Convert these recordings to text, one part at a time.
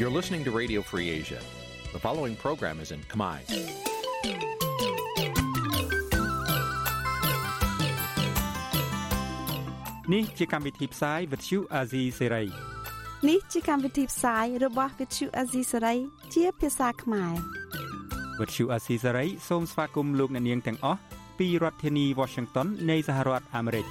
You're listening to Radio Free Asia. The following program is in Khmer. នេះជាកម្មវិធីផ្សាយ Vuthu Azizi Serai នេះជាកម្មវិធីផ្សាយរបស់ Vuthu Azizi Serai ជាភាសាខ្មែរ Vuthu Azizi Serai សូមស្វាគមន៍លោកអ្នកនាងទាំងអស់ពីរដ្ឋធានី Washington នៃសហរដ្ឋអាមេរិក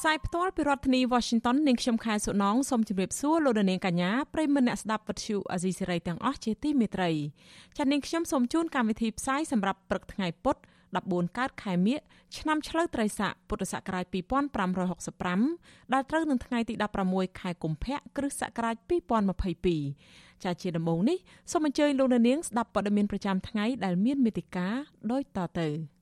ផ្សាយផ្ទាល់ពីរដ្ឋធានី Washington នាងខ្ញុំខែសុណងសូមជម្រាបសួរលោកនាងកញ្ញាប្រិយមិត្តអ្នកស្ដាប់វិទ្យុអាស៊ីសេរីទាំងអស់ជាទីមេត្រីចា៎នាងខ្ញុំសូមជូនកម្មវិធីផ្សាយសម្រាប់ព្រឹកថ្ងៃពុទ្ធ14កើតខែមិញឆ្នាំឆ្លូវត្រីស័កពុទ្ធសករាជ2565ដែលត្រូវនឹងថ្ងៃទី16ខែកុម្ភៈគ្រិស្តសករាជ2022ចាជាដំបូងនេះសូមអញ្ជើញលោកនាងស្ដាប់ព័ត៌មានប្រចាំថ្ងៃដែលមានមេតិការដូចតទៅ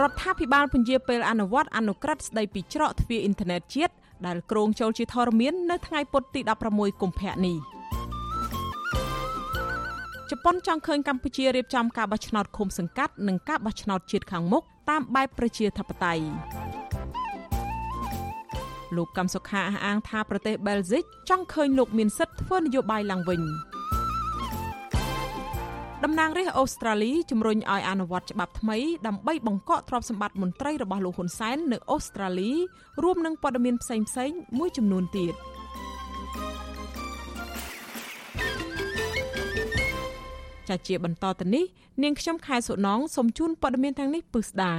រដ្ឋាភិបាលពន្យាពេលអនុវត្តអនុក្រឹត្យស្ដីពីច្រកទ្វារអ៊ីនធឺណិតជាតិដែលគ្រោងចូលជាធរមាននៅថ្ងៃពុធទី16កុម្ភៈនេះជប៉ុនចង់ឃើញកម្ពុជារៀបចំការបោះឆ្នោតឃុំសង្កាត់និងការបោះឆ្នោតជាតិខាងមុខតាមបែបប្រជាធិបតេយ្យលោកកំសុខាអះអាងថាប្រទេសបែលហ្សិកចង់ឃើញលោកមានសិទ្ធិធ្វើនយោបាយឡើងវិញ។ តំណាងរាស្ត្រអូស្ត្រាលីជំរុញឲ្យអនុវត្តច្បាប់ថ្មីដើម្បីបង្កក់ទ្រព្យសម្បត្តិមន្ត្រីរបស់លោកហ៊ុនសែននៅអូស្ត្រាលីរួមនឹងព័ត៌មានផ្សេងៗមួយចំនួនទៀតចាជាបន្តទៅនេះនាងខ្ញុំខែសុណងសូមជូនព័ត៌មានទាំងនេះពិស្ដា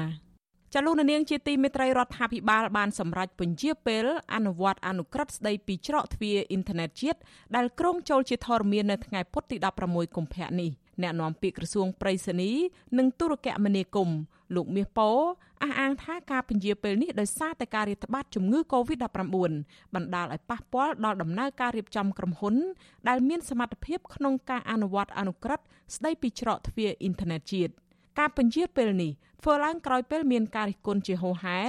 ចលនានាងជាទីមេត្រីរដ្ឋាភិបាលបានសម្រេចពន្យាពេលអនុវត្តអនុក្រឹត្យស្ដីពីច្រកទ្វារអ៊ីនធឺណិតជាតិដែលក្រុងចូលជាធរមាននៅថ្ងៃពុធទី16កុម្ភៈនេះ អ្នកនាំពាក្យក្រសួងប្រៃសណីនិងទូរគមនាគមន៍លោកមាសប៉ោអះអាងថាការពន្យាពេលនេះដោយសារតែការរាតត្បាតជំងឺ Covid-19 បណ្ដាលឲ្យប៉ះពាល់ដល់ដំណើរការរៀបចំក្រុមហ៊ុន ដែលមានសមត្ថភាពក្នុងការអនុវត្តអនុក្រឹត្យស្ដីពីច្រកទ្វារអ៊ីនធឺណិតជាតិការពន្យាពេលនេះធ្វើឡើងក្រោយពេលមានការរិះគន់ជាហូរហែ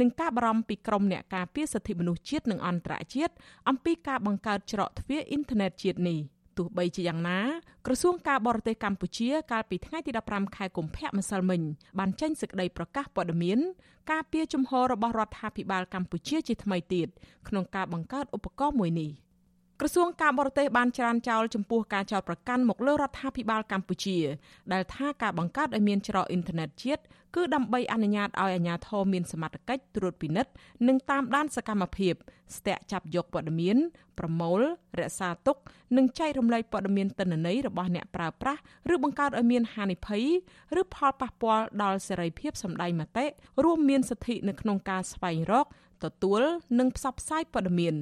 និងការបារម្ភពីក្រុមអ្នកការពារសិទ្ធិមនុស្សជាតិនិងអន្តរជាតិអំពីការបង្កើតច្រកទ្វារអ៊ីនធឺណិតជាតិនេះ។ ទោះបីជាយ៉ាងណាក្រសួងការបរទេសកម្ពុជាកាលពីថ្ងៃទី15ខែកុម្ភៈម្សិលមិញបានចេញសេចក្តីប្រកាសព័ត៌មានការពីជំហររបស់រដ្ឋាភិបាលកម្ពុជាជាថ្មីទៀតក្នុងការបង្កើតឧបករណ៍មួយនេះ។ ក្រសួងការបរទេសបានច្រានចោលចំពោះការចោទប្រកាន់មកលើរដ្ឋាភិបាលកម្ពុជា ដែលថាការបង្កើតឲ្យមានច្រកអ៊ីនធឺណិតជាតិគឺដើម្បីអនុញ្ញាតឲ្យអាជ្ញាធរមានសមត្ថកិច្ចត្រួតពិនិត្យនិងតាមដានសកម្មភាពស្ទាក់ចាប់យកព័ត៌មានប្រមូលរក្សាទុក និងចែករំលែកព័ត៌មានទិន្នន័យរបស់អ្នកប្រើប្រាស់ឬបង្កើតឲ្យមានហានិភ័យឬផលប៉ះពាល់ដល់សេរីភាពសម្ដែងមតិរួមមានសិទ្ធិនៅក្នុងការស្វែងរកទទួលនិងផ្សព្វផ្សាយព័ត៌មាន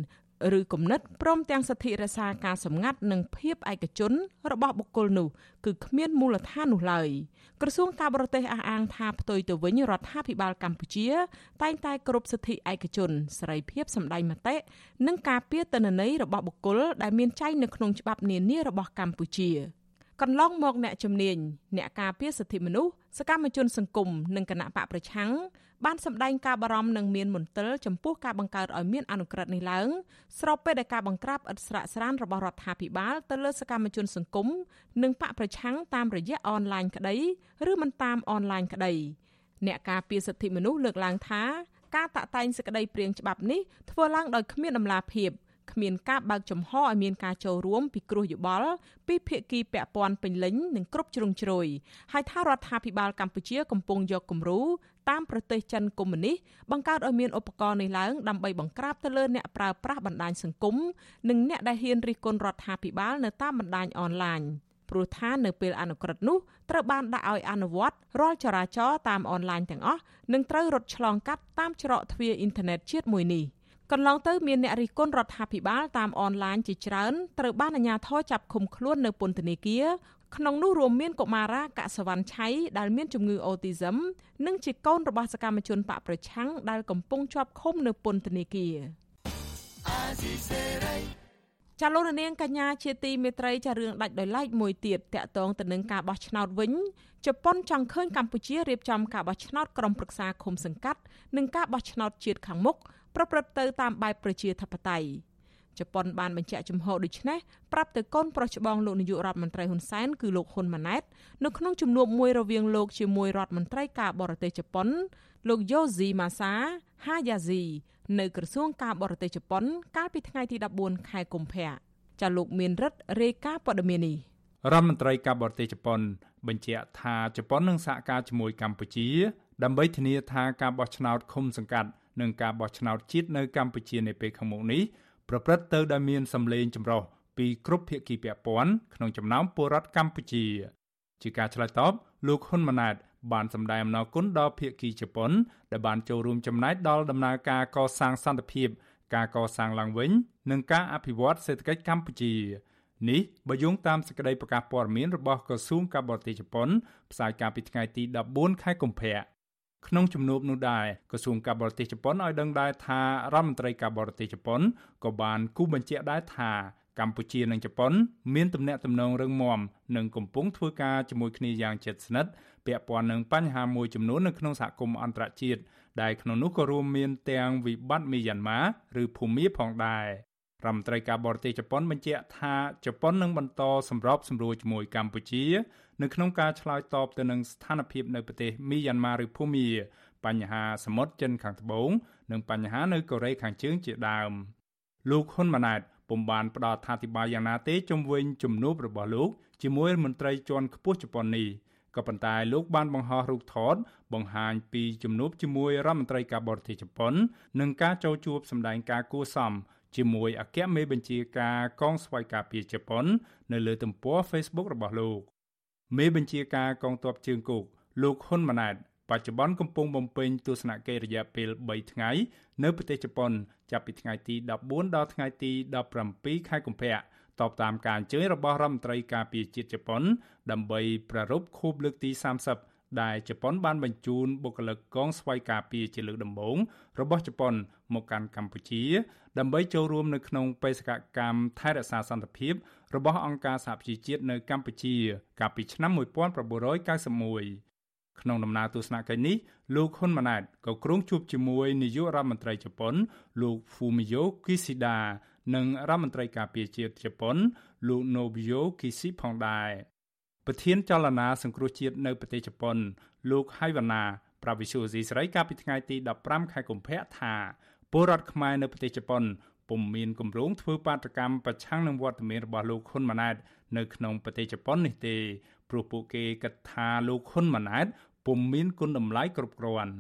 ឬគំនិតព្រមទាំងសិទ្ធិរក្សាការសម្ងាត់និងភាពឯកជនរបស់បុគ្គលនោះគឺគ្មានមូលដ្ឋាននោះឡើយក្រសួងការបរទេសអះអាងថាផ្ទុយទៅវិញរដ្ឋាភិបាលកម្ពុជា តែងតែគោរពសិទ្ធិឯកជនសេរីភាពសម្ដែងមតិនិងការពារទិន្នន័យរបស់បុគ្គលដែលមានចែងនៅក្នុងច្បាប់នានារបស់កម្ពុជាកន្លងមកអ្នកជំនាញអ្នកការពារសិទ្ធិមនុស្សសកម្មជនសង្គមនិងគណៈបកប្រឆាំង បានសម្ដែងការបារម្ភនិងមានមន្ទិលចំពោះការបង្កើតឲ្យមានអនុក្រឹត្យនេះឡើងស្របពេលដែលការបង្ក្រាបឥតស្រាកស្រានរបស់រដ្ឋាភិបាលទៅលើសកម្មជនសង្គមនិងបកប្រឆាំងតាមរយៈអនឡាញក្តីឬមិនតាមអនឡាញក្តីអ្នកការពារសិទ្ធិមនុស្សលើកឡើងថាការតាក់តែងសេចក្តីព្រាងច្បាប់នេះធ្វើឡើងដោយគ្មានដំណាភាពគ្មានការបើកចំហឲ្យមានការចូលរួមពីគ្រោះយោបល់ពីភាគីពាក់ព័ន្ធពេញលេញនិងគ្រប់ជ្រុងជ្រោយហើយថារដ្ឋាភិបាលកម្ពុជាកំពុងយកគំរូ តាមប្រទេសចិនកុម្មុយនីសបង្កើតឲ្យមានឧបករណ៍នេះឡើងដើម្បីបង្ក្រាបទៅលើអ្នកប្រើប្រាស់បណ្ដាញសង្គមនិងអ្នកដែលហ៊ានរិះគន់រដ្ឋាភិបាលនៅតាមបណ្ដាញអនឡាញព្រោះថានៅពេលអនុក្រឹត្យនោះត្រូវបានដាក់ឲ្យអនុវត្តរាល់ចរាចរណ៍តាមអនឡាញទាំងអស់និងត្រូវរត់ឆ្លងកាត់តាមច្រកទ្វារអ៊ីនធឺណិតជាតិមួយនេះ។កន្លងទៅមានអ្នករិះគន់រដ្ឋាភិបាលតាមអនឡាញជាច្រើនត្រូវបានអាជ្ញាធរចាប់ឃុំខ្លួននៅពន្ធនាគារ ក្នុងនោះរួមមានកុមារាកសវណ្ណឆៃដែលមានជំងឺអូទីសឹមនិងជាកូនរបស់សកម្មជនបកប្រឆាំងដែលកំពុងជាប់ឃុំនៅពន្ធនាគារចាលោកនាងកញ្ញាជាទីមេត្រីចារឿងដាច់ដោយឡែកមួយទៀតតកតងទៅនឹងការបោះឆ្នោតវិញជប៉ុនចង់ឃើញកម្ពុជារៀបចំការបោះឆ្នោតក្រុមប្រឹក្សាឃុំសង្កាត់និងការបោះឆ្នោតជាតិខាងមុខប្រព្រឹត្តទៅតាមបែបប្រជាធិបតេយ្យ ជប៉ុនបានបញ្ជាក់ជំហរដូចនេះប្រាប់ទៅកូនប្រុសច្បងលោកនាយករដ្ឋមន្ត្រីហ៊ុនសែនគឺលោកហ៊ុនម៉ាណែតនៅក្នុងជំនួបមួយរវាងលោកជាមួយរដ្ឋមន្ត្រីការបរទេសជប៉ុន លោកយ៉ូស៊ីម៉ាសាហាយ៉ាស៊ីនៅក្រសួងការបរទេសជប៉ុន កាលពីថ្ងៃទី14ខែកុម្ភៈចាលោកមានរិទ្ធរាយការណ៍ព័ត៌មាននេះរដ្ឋមន្ត្រីការបរទេសជប៉ុន បញ្ជាក់ថាជប៉ុននឹងសហការជាមួយកម្ពុជា ដើម្បីធានាថាការបោះឆ្នោតឃុំសង្កាត់និងការបោះឆ្នោតជាតិនៅកម្ពុជានាពេលខាងមុខនេះ ប្រព្រឹត្តទៅដោយមានសម្លេងចម្រុះពីគ្រប់ភាគីពាក់ព័ន្ធក្នុងចំណោមពលរដ្ឋកម្ពុជា ជាការឆ្លើយតបលោកហ៊ុនម៉ាណែតបានសម្ដែងអំណរគុណដល់ភាគីជប៉ុនដែលបានចូលរួមចំណែកដល់ដំណើរការកសាងសន្តិភាព ការកសាងឡើងវិញ និងការអភិវឌ្ឍសេដ្ឋកិច្ចកម្ពុជានេះបើយោងតាមសេចក្តីប្រកាសព័ត៌មានរបស់ក្រសួងការបរទេសជប៉ុនផ្សាយកាលពីថ្ងៃទី14ខែកុម្ភៈ ក្នុងជំនួបនោះដែរក្រសួងការបរទេសជប៉ុនឲ្យដឹងដែរថារដ្ឋមន្ត្រីការបរទេសជប៉ុនក៏បានគូបញ្ជាក់ដែរថាកម្ពុជានិងជប៉ុនមានទំនាក់ទំនងរឹងមាំនិងកំពុងធ្វើការជាមួយគ្នាយ៉ាងជិតស្និទ្ធពាក់ព័ន្ធនឹងបញ្ហាមួយចំនួននៅក្នុងសហគមន៍អន្តរជាតិដែលក្នុងនោះក៏រួមមានទាំងវិបត្តិមីយ៉ាន់ម៉ាឬភូមាផងដែររដ្ឋមន្ត្រីការបរទេសជប៉ុនបញ្ជាក់ថាជប៉ុននឹងបន្តសម្របសម្រួលជាមួយកម្ពុជា នៅក្នុងការឆ្លើយតបទៅនឹងស្ថានភាពនៅប្រទេសមីយ៉ាន់ម៉ាឬភូមាបញ្ហាសមុទ្រចិនខាងត្បូងនិងបញ្ហានៅកូរ៉េខាងជើងជាដើមលោកហ៊ុនម៉ាណែតពុំបានផ្ដល់អធិប្បាយយ៉ាងណាទេជំវិញជំនួបរបស់លោកជាមួយមន្ត្រីជាន់ខ្ពស់ជប៉ុននេះក៏ប៉ុន្តែលោកបានបង្ហោះរូបថតបង្ហាញពីជំនួបជាមួយរដ្ឋមន្ត្រីការបរទេសជប៉ុននិងការចូលជួបសម្ដែងការគួសមជាមួយអគ្គមេបញ្ជាការកងស្វ័យការពារជប៉ុន នៅលើទំព័រ Facebook របស់លោក មេបញ្ជាការកងទ័ពជើងគោកលោកហ៊ុនម៉ាណែតបច្ចុប្បន្នកំពុងបំពេញទស្សនកិច្ចរយៈពេល3ថ្ងៃនៅប្រទេសជប៉ុន ចាប់ពីថ្ងៃទី14ដល់ថ្ងៃទី17ខែកុម្ភៈតបតាមការអញ្ជើញរបស់រដ្ឋមន្ត្រីការពារជាតិជប៉ុន ដើម្បីប្រារព្ធខួបលើកទី30 ដែលជប៉ុនបានបញ្ជូនបុគ្គលិកកងស្វ័យការពារជាលើកដំបូងរបស់ជប៉ុនមកកាន់កម្ពុជា ដើម្បីចូលរួមនៅក្នុងបេសកកម្មថែរក្សាសន្តិភាព របស់អង្គការសហប្រជាជាតិនៅកម្ពុជា កាលពីឆ្នាំ1991ក្នុងដំណើរទស្សនកិច្ចនេះលោកហ៊ុនម៉ាណែតក៏គ្រងជួបជាមួយនាយករដ្ឋមន្ត្រីជប៉ុន លោក Fumio Kishida និងរដ្ឋមន្ត្រីការពារជាតិជប៉ុន លោក Nobio Kishi ផងដែរ ប្រធានចលនាសង្គ្រោះជាតិនៅប្រទេសជប៉ុន លោកហៃវ៉ាណាប្រាវិសុយស៊ីស្រីកាលពីថ្ងៃទី15ខែកុម្ភៈថាពលរដ្ឋខ្មែរនៅប្រទេសជប៉ុនពុំមានគម្រោងធ្វើបាតកម្មប្រឆាំងនឹងវត្តមានរបស់លោកហ៊ុនម៉ាណែតនៅក្នុងប្រទេសជប៉ុននេះទេព្រោះពួកគេគិតថាលោកហ៊ុនម៉ាណែតពុំមានគុណតម្លៃគ្រប់គ្រាន់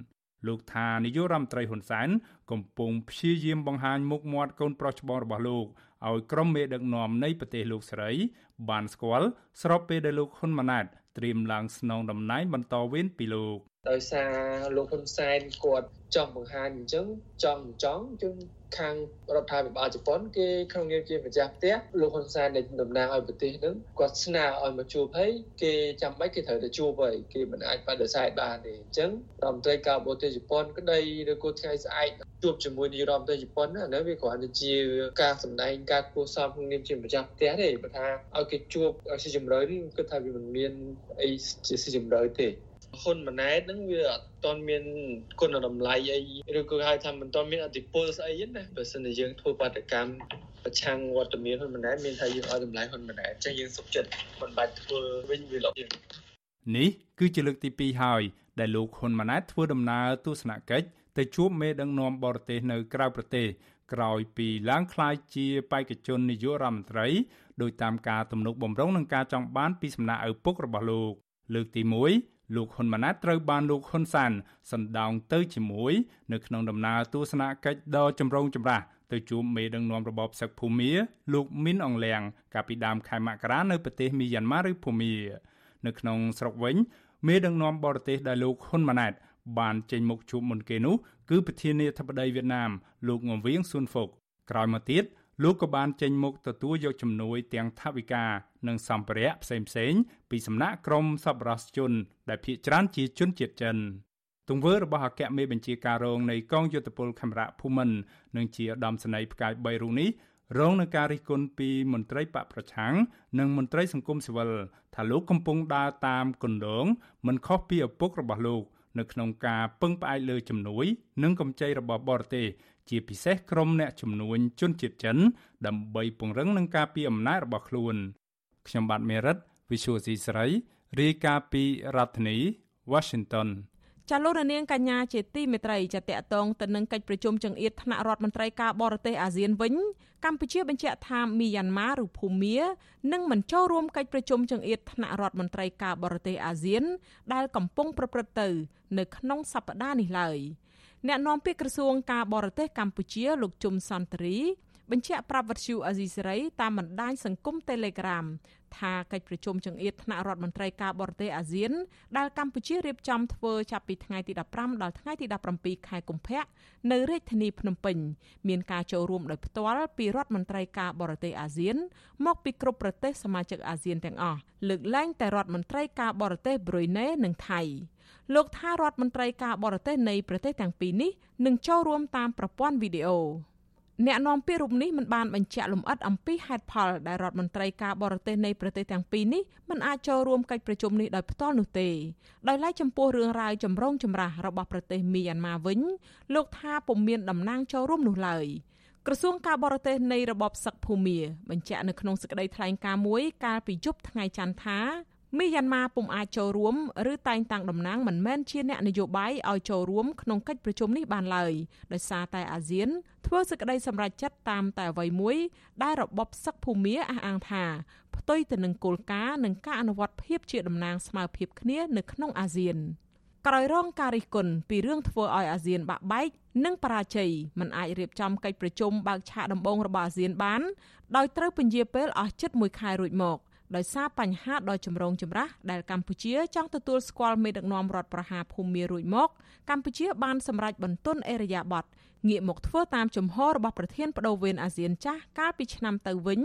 លោកថានាយករដ្ឋមន្ត្រីហ៊ុនសែនកំពុងព្យាយាមបង្ហាញមុខមាត់កូនប្រុសច្បងរបស់លោកឲ្យក្រុមមេដឹកនាំនៃប្រទេសលោកស្រី បានស្គាល់ស្របពេលដែលលោកហ៊ុនម៉ាណែតត្រៀមឡើងស្នងតំណែងបន្តវេនពីលោក ដោយសារលោកហ៊ុនសែនគាត់ចង់បង្ហាញអញ្ចឹងចង់ចង់ជន់ខាងរដ្ឋាភិបាលជប៉ុនគេក្នុងនាមជាម្ចាស់ផ្ទះលោកហ៊ុនសែនដែលតំណាងឲ្យប្រទេសហ្នឹងគាត់ស្នើឲ្យមកជួបហើយគេចាំបាច់គេត្រូវទៅជួបហើយគេមិនអាចបដិសេធបានទេអញ្ចឹងរដ្ឋមន្ត្រីការបរទេសជប៉ុនក្តីឬក៏ថ្ងៃស្អែកជួបជាមួយនាយរដ្ឋមន្ត្រីជប៉ុនណានៅវាគ្រាន់តែជាការសម្ដែងការគួរសមក្នុងនាមជាម្ចាស់ផ្ទះទេបើថាឲ្យគេជួបស៊ីជម្រៅនេះគឺថាវាមិនមានអីជាស៊ីជម្រៅទេ ហ៊ុនម៉ាណែតហ្នឹងវាអត់ទាន់មានគុណតម្លៃអីឬក៏ហៅថាមិនទាន់មានអធិពលស្អីណាបើសិនជាយើងធ្វើបាតកម្មប្រឆាំងវត្តមានហ៊ុនម៉ាណែតមានថាយើងឲ្យតម្លៃហ៊ុនម៉ាណែតអញ្ចឹងយើងសុខចិត្តមិនបាច់ធ្វើវិញវាលោកយើងនេះគឺជាលើកទី2ហើយដែលលោកហ៊ុនម៉ាណែតធ្វើដំណើរទស្សនកិច្ចទៅជួបមេដឹកនាំបរទេសនៅក្រៅប្រទេសក្រោយពីឡើងក្លាយជាបេក្ខជននាយករដ្ឋមន្ត្រីដោយតាមការទំនុកបំរុងនឹងការចង់បានពីសំណាក់ឪពុករបស់លោកលើកទី1 លោកហ៊ុនម៉ាណែតត្រូវបានលោកហ៊ុនសានសណ្ដោងទៅជាមួយនៅក្នុងដំណើរទស្សនកិច្ចដ៏ចម្រូងចម្រាសទៅជួបមេដឹកនាំរបបសឹកភូមាលោកមីនអងលៀងកាលពីដើមខែមករានៅប្រទេសមីយ៉ាន់ម៉ាឬភូមា នៅក្នុងស្រុកវិញមេដឹកនាំបរទេសដែលលោកហ៊ុនម៉ាណែតបានចេញមុខជួបមុនគេនោះគឺប្រធានាធិបតីវៀតណាមលោកងវៀងស៊ុនហ្វុកក្រោយមកទៀត លោកក៏បានចេញមុខទទួលយកជំនួយទាំងថវិកានិងសម្ភារៈផ្សេងៗពីសំណាក់ក្រមសប្បុរសជន ដែលភ ieck ច្រើនជាជនជាតិចិនទង្វើរបស់អគ្គមេបញ្ជាការរងនៃកងយុទ្ធពលខេមរៈភូមិន្ទនិងជាឧត្តមសេនីយ៍ផ្កាយ3រូបនេះរងនឹងការរិះគន់ពីមន្ត្រីបកប្រឆាំងនិងមន្ត្រីសង្គមស៊ីវិលថាលោកកំពុងដើរតាមគន្លងមិនខុសពីឪពុករបស់លោក នៅក្នុងការពឹងផ្អែកលើជំនួយ និងកម្ចីរបស់បរទេស ជាពិសេសក្រុមអ្នកជំនួញជនជាតិចិន ដើម្បីពង្រឹងនិងការពារអំណាចរបស់ខ្លួន ខ្ញុំបាទមេរិត Visual C ស្រីរាយការណ៍ពីរដ្ឋធានី Washington ចាលោករនាងកញ្ញាជាទីមេត្រីចាតកតងទៅនឹងកិច្ចប្រជុំចង្អៀតថ្នាក់រដ្ឋមន្ត្រីការបរទេសអាស៊ានវិញកម្ពុជាបញ្ជាក់ថាមីយ៉ាន់ម៉ាឬភូមានឹងមិនចូលរួមកិច្ចប្រជុំចង្អៀតថ្នាក់រដ្ឋមន្ត្រីការបរទេសអាស៊ាន ដែលកំពុងប្រព្រឹត្តទៅ នៅក្នុងសប្តាហ៍នេះឡើយ អ្នកនាំពាក្យក្រសួងការបរទេសកម្ពុជាលោកជុំសន្តិរីបញ្ជាក់ប្រាប់វិទ្យុអាស៊ីសេរីតាមបណ្ដាញសង្គម Telegram ថាកិច្ចប្រជុំចង្អៀតថ្នាក់រដ្ឋមន្ត្រីការបរទេសអាស៊ានដែលកម្ពុជារៀបចំធ្វើចាប់ពីថ្ងៃទី15ដល់ថ្ងៃទី17ខែកុម្ភៈនៅរាជធានីភ្នំពេញមានការចូលរួមដោយផ្ទាល់ពីរដ្ឋមន្ត្រីការបរទេសអាស៊ាន មកពីគ្រប់ប្រទេសសមាជិកអាស៊ានទាំងអស់លើកលែងតែរដ្ឋមន្ត្រីការបរទេសប្រ៊ុយណេនិងថៃ លោកថារដ្ឋមន្ត្រីការបរទេសនៃប្រទេសទាំងពីរនេះនឹងចូលរួមតាមប្រព័ន្ធវីដេអូអ្នកនាំពាក្យរូបនេះមិនបានបញ្ជាក់លម្អិតអំពីហេតុផលដែលរដ្ឋមន្ត្រីការបរទេសនៃប្រទេសទាំងពីរនេះមិនអាចចូលរួមកិច្ចប្រជុំនេះដោយផ្ទាល់នោះទេដោយឡែកចំពោះរឿងរ៉ាវចម្រូងចម្រាសរបស់ប្រទេសមីយ៉ាន់ម៉ាវិញលោកថាពុំមានតំណាងចូលរួមនោះឡើយក្រសួងការបរទេសនៃរបបសឹកភូមាបញ្ជាក់នៅក្នុងសេចក្តីថ្លែងការណ៍មួយកាលពីយប់ថ្ងៃច័ន្ទថា មីយ៉ាន់ម៉ាពុំអាចចូលរួមឬតែងតាំងតំណាងមិនមែនជាអ្នកនយោបាយឲ្យចូលរួមក្នុងកិច្ចប្រជុំនេះបានឡើយដោយសារតែអាស៊ានធ្វើសេចក្តីសម្រេចចិត្តតាមតែអ្វីមួយដែលរបបសឹកភូមាអះអាងថាផ្ទុយទៅនឹងគោលការណ៍និងការអនុវត្តភាពជាតំណាងស្មើភាពគ្នានៅក្នុងអាស៊ានក្រោយរងការរិះគន់ពីរឿងធ្វើឲ្យអាស៊ានបាក់បែកនិងបរាជ័យមិនអាចរៀបចំកិច្ចប្រជុំបើកឆាកដំបូងរបស់អាស៊ានបានដោយត្រូវពន្យាពេលអស់ជិត1ខែរួចមក។ ដោយសារបញ្ហាដ៏ចម្រូងចម្រាសដែលកម្ពុជាចង់ទទួលស្គាល់មេដឹកនាំរដ្ឋប្រហារភូមារួចមកកម្ពុជាបានសម្រេចបន្ទន់អេរយាប័តងាកមកធ្វើតាមជំហររបស់ប្រធានបដូវវេនអាស៊ានចាស់កាលពីឆ្នាំទៅវិញ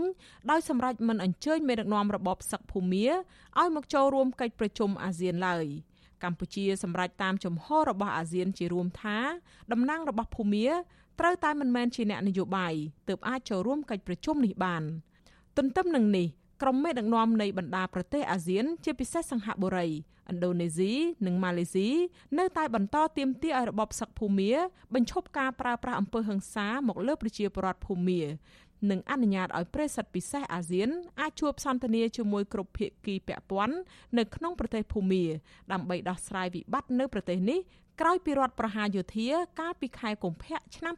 ដោយសម្រេចមិនអញ្ជើញមេដឹកនាំរបបសឹកភូមាឲ្យមកចូលរួមកិច្ចប្រជុំអាស៊ានឡើយកម្ពុជាសម្រេចតាមជំហររបស់អាស៊ានជារួមថាតំណាងរបស់ភូមាត្រូវតែមិនមែនជាអ្នកនយោបាយទើបអាចចូលរួមកិច្ចប្រជុំនេះបាន ទន្ទឹមនឹងនេះ ក្រុមមេដឹកនាំនៃបណ្ដាប្រទេសអាស៊ាន ជាពិសេសសិង្ហបុរីឥណ្ឌូនេស៊ីនិងម៉ាឡេស៊ីនៅតែបន្តទាមទារឲ្យរបបសឹកភូមាបញ្ឈប់ការប្រើប្រាស់អំពើហិង្សាមកលើប្រជាពលរដ្ឋភូមានិងអនុញ្ញាតឲ្យប្រេសិតពិសេសអាស៊ានអាចជួបសន្ទនាជាមួយគ្រប់ភាគីពាក់ព័ន្ធនៅក្នុងប្រទេសភូមាដើម្បីដោះស្រាយវិបត្តិនៅប្រទេសនេះ ក្រោយពីរដ្ឋប្រហារយោធាកាលពីខែកុម្ភៈឆ្នាំ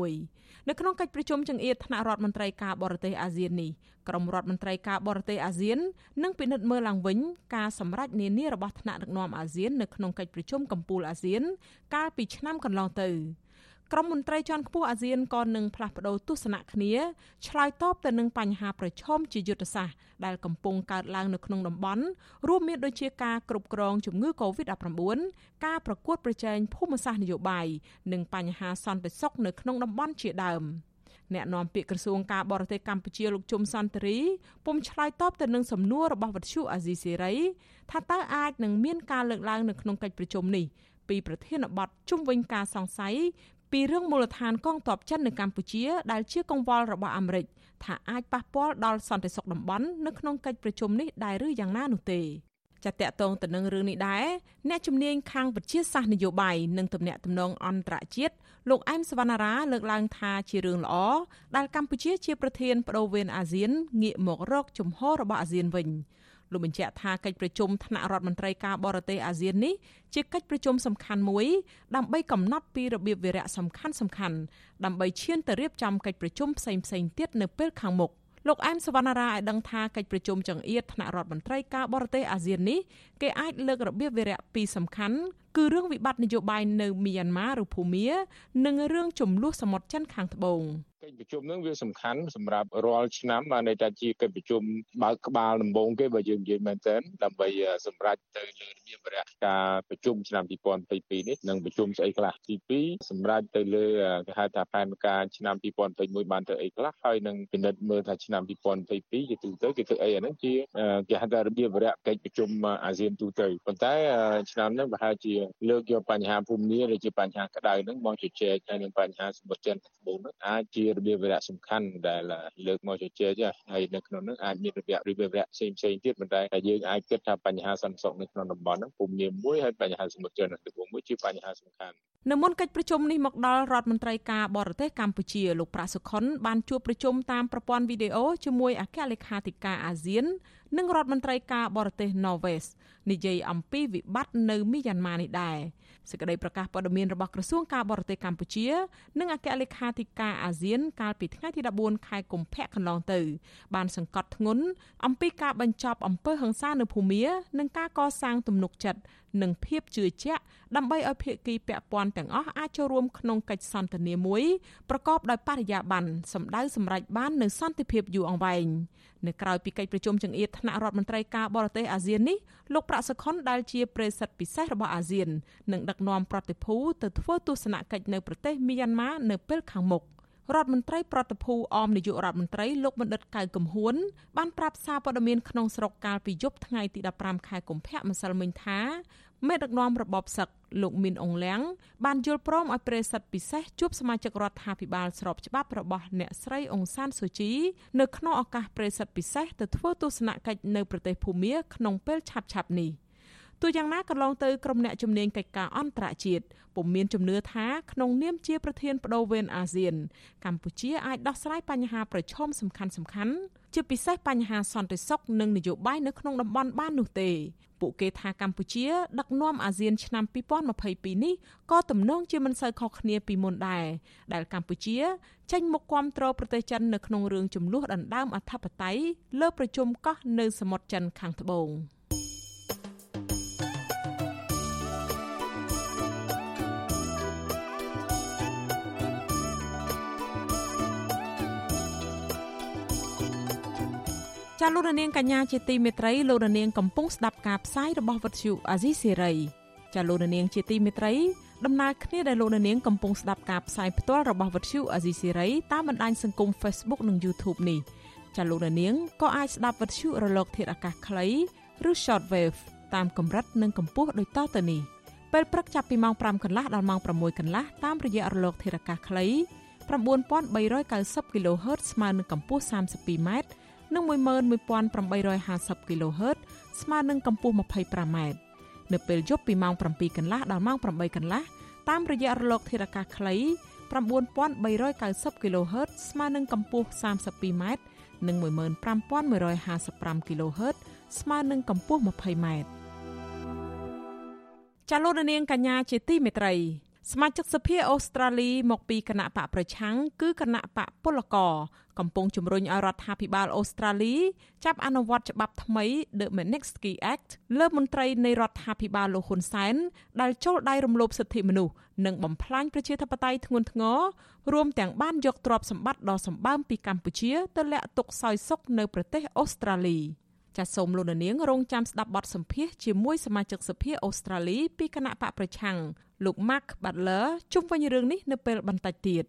2021នៅក្នុងកិច្ចប្រជុំចង្អៀតថ្នាក់រដ្ឋមន្ត្រីការបរទេសអាស៊ាននេះក្រុមរដ្ឋមន្ត្រីការបរទេសអាស៊ាននឹងពិនិត្យមើលឡើងវិញការសម្រេចនានារបស់ថ្នាក់ដឹកនាំអាស៊ាននៅក្នុងកិច្ចប្រជុំកំពូលអាស៊ាន កាលពីឆ្នាំកន្លងទៅ ក្រុមមន្ត្រីជាន់ខ្ពស់អាស៊ានក៏នឹងផ្លាស់ប្តូរទស្សនៈគ្នាឆ្លើយតបទៅនឹងបញ្ហាប្រឈមជាយុទ្ធសាស្ត្រដែលកំពុងកើតឡើងនៅក្នុងតំបន់រួមមានដូចជាការគ្រប់គ្រងជំងឺ Covid-19 ការប្រកួតប្រជែងភូមិសាស្ត្រនយោបាយនិងបញ្ហាសន្តិសុខនៅក្នុងតំបន់ជាដើមអ្នកនាំពាក្យក្រសួងការបរទេសកម្ពុជាលោកជុំសន្តិរីពុំឆ្លើយតបទៅនឹងសំណួររបស់វិទ្យុអាស៊ីសេរីថាតើអាចនឹងមានការលើកឡើងនៅក្នុងកិច្ចប្រជុំនេះពីប្រធានបទជុំវិញការសង្ស័យ ពីរឿងមូលដ្ឋានកងទ័ពចិននៅកម្ពុជា ដែលជាកង្វល់របស់អាមេរិកថាអាចប៉ះពាល់ដល់សន្តិសុខតំបន់នៅក្នុងកិច្ចប្រជុំនេះដែរឬយ៉ាងណានោះទេចាតតតងទៅនឹងរឿងនេះដែរអ្នកជំនាញខាងវិទ្យាសាស្ត្រនយោបាយនិងទំនាក់ទំនងអន្តរជាតិលោកអែមសវណ្ណារាលើកឡើងថាជារឿងល្អដែលកម្ពុជាជាប្រធានបដូវវេនអាស៊ានងាកមករកជំហររបស់អាស៊ានវិញ លោកបញ្ជាក់ថាកិច្ចប្រជុំថ្នាក់រដ្ឋមន្ត្រីការបរទេសអាស៊ាននេះជាកិច្ចប្រជុំសំខាន់មួយដើម្បីកំណត់ពីរបៀបវារៈសំខាន់សំខាន់ដើម្បីឈានទៅរៀបចំកិច្ចប្រជុំផ្សេងផ្សេងទៀតនៅពេលខាងមុខលោកអែមសវណ្ណារាឲ្យដឹងថាកិច្ចប្រជុំចង្អៀតថ្នាក់រដ្ឋមន្ត្រីការបរទេសអាស៊ាននេះគេអាចលើករបៀបវារៈពីរសំខាន់គឺរឿងវិបត្តិនយោបាយនៅមីយ៉ាន់ម៉ាឬភូមា និងរឿងចំនួនសមុទ្រចិនខាងត្បូង។ កិច្ចប្រជុំនឹងវាសំខាន់សម្រាប់រាល់ឆ្នាំបានន័យថាជាកិច្ចប្រជុំបើកក្បាលដំបូងគេបើយើងនិយាយមែនទែនដើម្បីសម្រេចទៅលើរបៀបរយៈការប្រជុំឆ្នាំ2022នេះនិងប្រជុំស្អីខ្លះទី2សម្រេចទៅលើគេហៅថាផែនការឆ្នាំ2021បានទៅអីខ្លះហើយនឹងពិនិត្យមើលថាឆ្នាំ2022ជាទូទៅគេធ្វើអីអាហ្នឹងជាគេហៅថារបៀបរយៈកិច្ចប្រជុំអាស៊ានទូទៅប៉ុន្តែឆ្នាំនេះប្រហែលជាលើកយកបញ្ហាភូមិនីឬជាបញ្ហាក្តៅហ្នឹងមកជជែកហើយនឹងបញ្ហាសម្បត្តិចិនត្បូងហ្នឹងអាចជារបៀបវរៈសំខាន់ដែលលើកមកជជែកហើយនៅក្នុងនោះអាចមានរបៀបរបៀបវរៈផ្សេងផ្សេងទៀតប៉ុន្តែយើងអាចគិតថាបញ្ហាសន្តិសុខនៅក្នុងតំបន់ហ្នឹងពុំមានមួយហើយបញ្ហាសមុទ្រចិនទឹកមួយជាបញ្ហាសំខាន់នៅមុនកិច្ចប្រជុំនេះមកដល់រដ្ឋមន្ត្រីការបរទេសកម្ពុជាលោកប្រាក់សុខុនបានជួបប្រជុំតាមប្រព័ន្ធវីដេអូជាមួយអគ្គលេខាធិការអាស៊ាន និងរដ្ឋមន្ត្រីការបរទេស Norway និយាយអំពីវិបត្តិនៅមីយ៉ាន់ម៉ានេះដែរ សេចក្តីប្រកាសព័ត៌មានរបស់ក្រសួងការបរទេសកម្ពុជានិងអគ្គលេខាធិការអាស៊ានកាលពីថ្ងៃទី14ខែកុម្ភៈកន្លងទៅ បានសង្កត់ធ្ងន់អំពីការបញ្ចប់អំពើហិង្សានៅភូមា និងការកសាងទំនុកចិត្តនិងភាពជឿជាក់ដើម្បីឲ្យភាគីពាក់ព័ន្ធទាំងអស់អាចចូលរួមក្នុងកិច្ចសន្ទនាមួយប្រកបដោយបរិយាបន្នសម្ដៅសម្រេចបាននូវសន្តិភាពយូរអង្វែងនៅក្រៅពីកិច្ចប្រជុំចង្អៀតថ្នាក់រដ្ឋមន្ត្រីការបរទេសអាស៊ាននេះលោកប្រាក់សុខុនដែលជាប្រេសិតពិសេសរបស់អាស៊ាននឹងដឹកនាំប្រតិភូទៅធ្វើទស្សនកិច្ចនៅប្រទេសមីយ៉ាន់ម៉ានៅពេលខាងមុខ រដ្ឋមន្ត្រីប្រតិភូអមនាយករដ្ឋមន្ត្រីលោកបណ្ឌិតកៅកំហួនបានប្រាប់សារព័ត៌មានក្នុងស្រុកកាលពីយប់ថ្ងៃទី15ខែកុម្ភៈម្សិលមិញថាមេដឹកនាំរបបសឹកលោកមីនអងលៀងបានយល់ព្រមឲ្យប្រេសិតពិសេសជួបសមាជិករដ្ឋាភិបាលស្របច្បាប់របស់អ្នកស្រីអង្សានសូជីនៅក្នុងឱកាសប្រេសិតពិសេសទៅធ្វើទស្សនកិច្ចនៅប្រទេសភូមាក្នុងពេលឆាប់ៗនេះ ទោះយ៉ាងណាកន្លងទៅក្រុមអ្នកជំនាញកិច្ចការអន្តរជាតិពុំមានជំនឿថាក្នុងនាមជាប្រធានបដូវវេនអាស៊ាន កម្ពុជាអាចដោះស្រាយបញ្ហាប្រឈមសំខាន់សំខាន់ជាពិសេសបញ្ហាសន្តិសុខនិងនយោបាយនៅក្នុងតំបន់បាននោះទេពួកគេថាកម្ពុជា ដឹកនាំអាស៊ានឆ្នាំ2022នេះក៏ទំនងជាមិនសូវខុសគ្នាពីមុនដែរដែលកម្ពុជាចេញមុខគាំទ្រប្រទេសចិននៅក្នុងរឿងចំនួនដណ្ដើមអធិបតេយ្យលើប្រជុំកោះនៅសមុទ្រចិនខាងត្បូង។ ចាលោករនាងកញ្ញាជាទីមេត្រីលោករនាងកំពុងស្ដាប់ការផ្សាយរបស់វិទ្យុអាស៊ីសេរីចាលោករនាងជាទីមេត្រីដំណើរគ្នាដែលលោករនាងកំពុងស្ដាប់ការផ្សាយផ្ទាល់របស់វិទ្យុអាស៊ីសេរីតាមបណ្ដាញសង្គម Facebook និង YouTube នេះចាលោករនាងក៏អាចស្ដាប់វិទ្យុរលក ធាតុអាកាសខ្លីឬ Shortwave តាមកម្រិតនិងកម្ពស់ដូចតទៅនេះពេលព្រឹកចាប់ពីម៉ោង5កន្លះដល់ម៉ោង6កន្លះតាមរយៈរលកធាតុអាកាសខ្លី9390 kHz ស្មើនឹងកម្ពស់ 32m និង11850 kHz ស្មើនឹងកម្ពស់ 25m នៅពេលយប់ពីម៉ោង7កន្លះដល់ម៉ោង8កន្លះតាមរយៈរលកធាតុអាកាសខ្លី9390 kHz ស្មើនឹងកម្ពស់ 32m និង15155 kHz ស្មើនឹងកម្ពស់ 20m ចាលោករនាងកញ្ញាជាទីមេត្រី សមាជិកសភាអូស្ត្រាលីមកពីគណៈបកប្រឆាំងគឺគណៈបកពលករកំពុងជំរុញឲ្យរដ្ឋាភិបាលអូស្ត្រាលីចាប់អនុវត្តច្បាប់ថ្មី The Magnitsky Act លើមន្ត្រីនៃរដ្ឋាភិបាលលោកហ៊ុនសែនដែលចូលដៃរំលោភសិទ្ធិមនុស្សនិងបំផ្លាញប្រជាធិបតេយ្យធ្ងន់ធ្ងររួមទាំងបានយកទ្រព្យសម្បត្តិដ៏សម្បើមពីកម្ពុជាទៅលាក់ទុកសោយសុខនៅប្រទេសអូស្ត្រាលី។ ចាសសូមលោកនាងរងចាំស្ដាប់បទសម្ភាសជាមួយសមាជិកសភាអូស្ត្រាលីពីគណៈបកប្រឆាំងលោក Mark Butler ជុំវិញរឿងនេះនៅពេលបន្តិចទៀត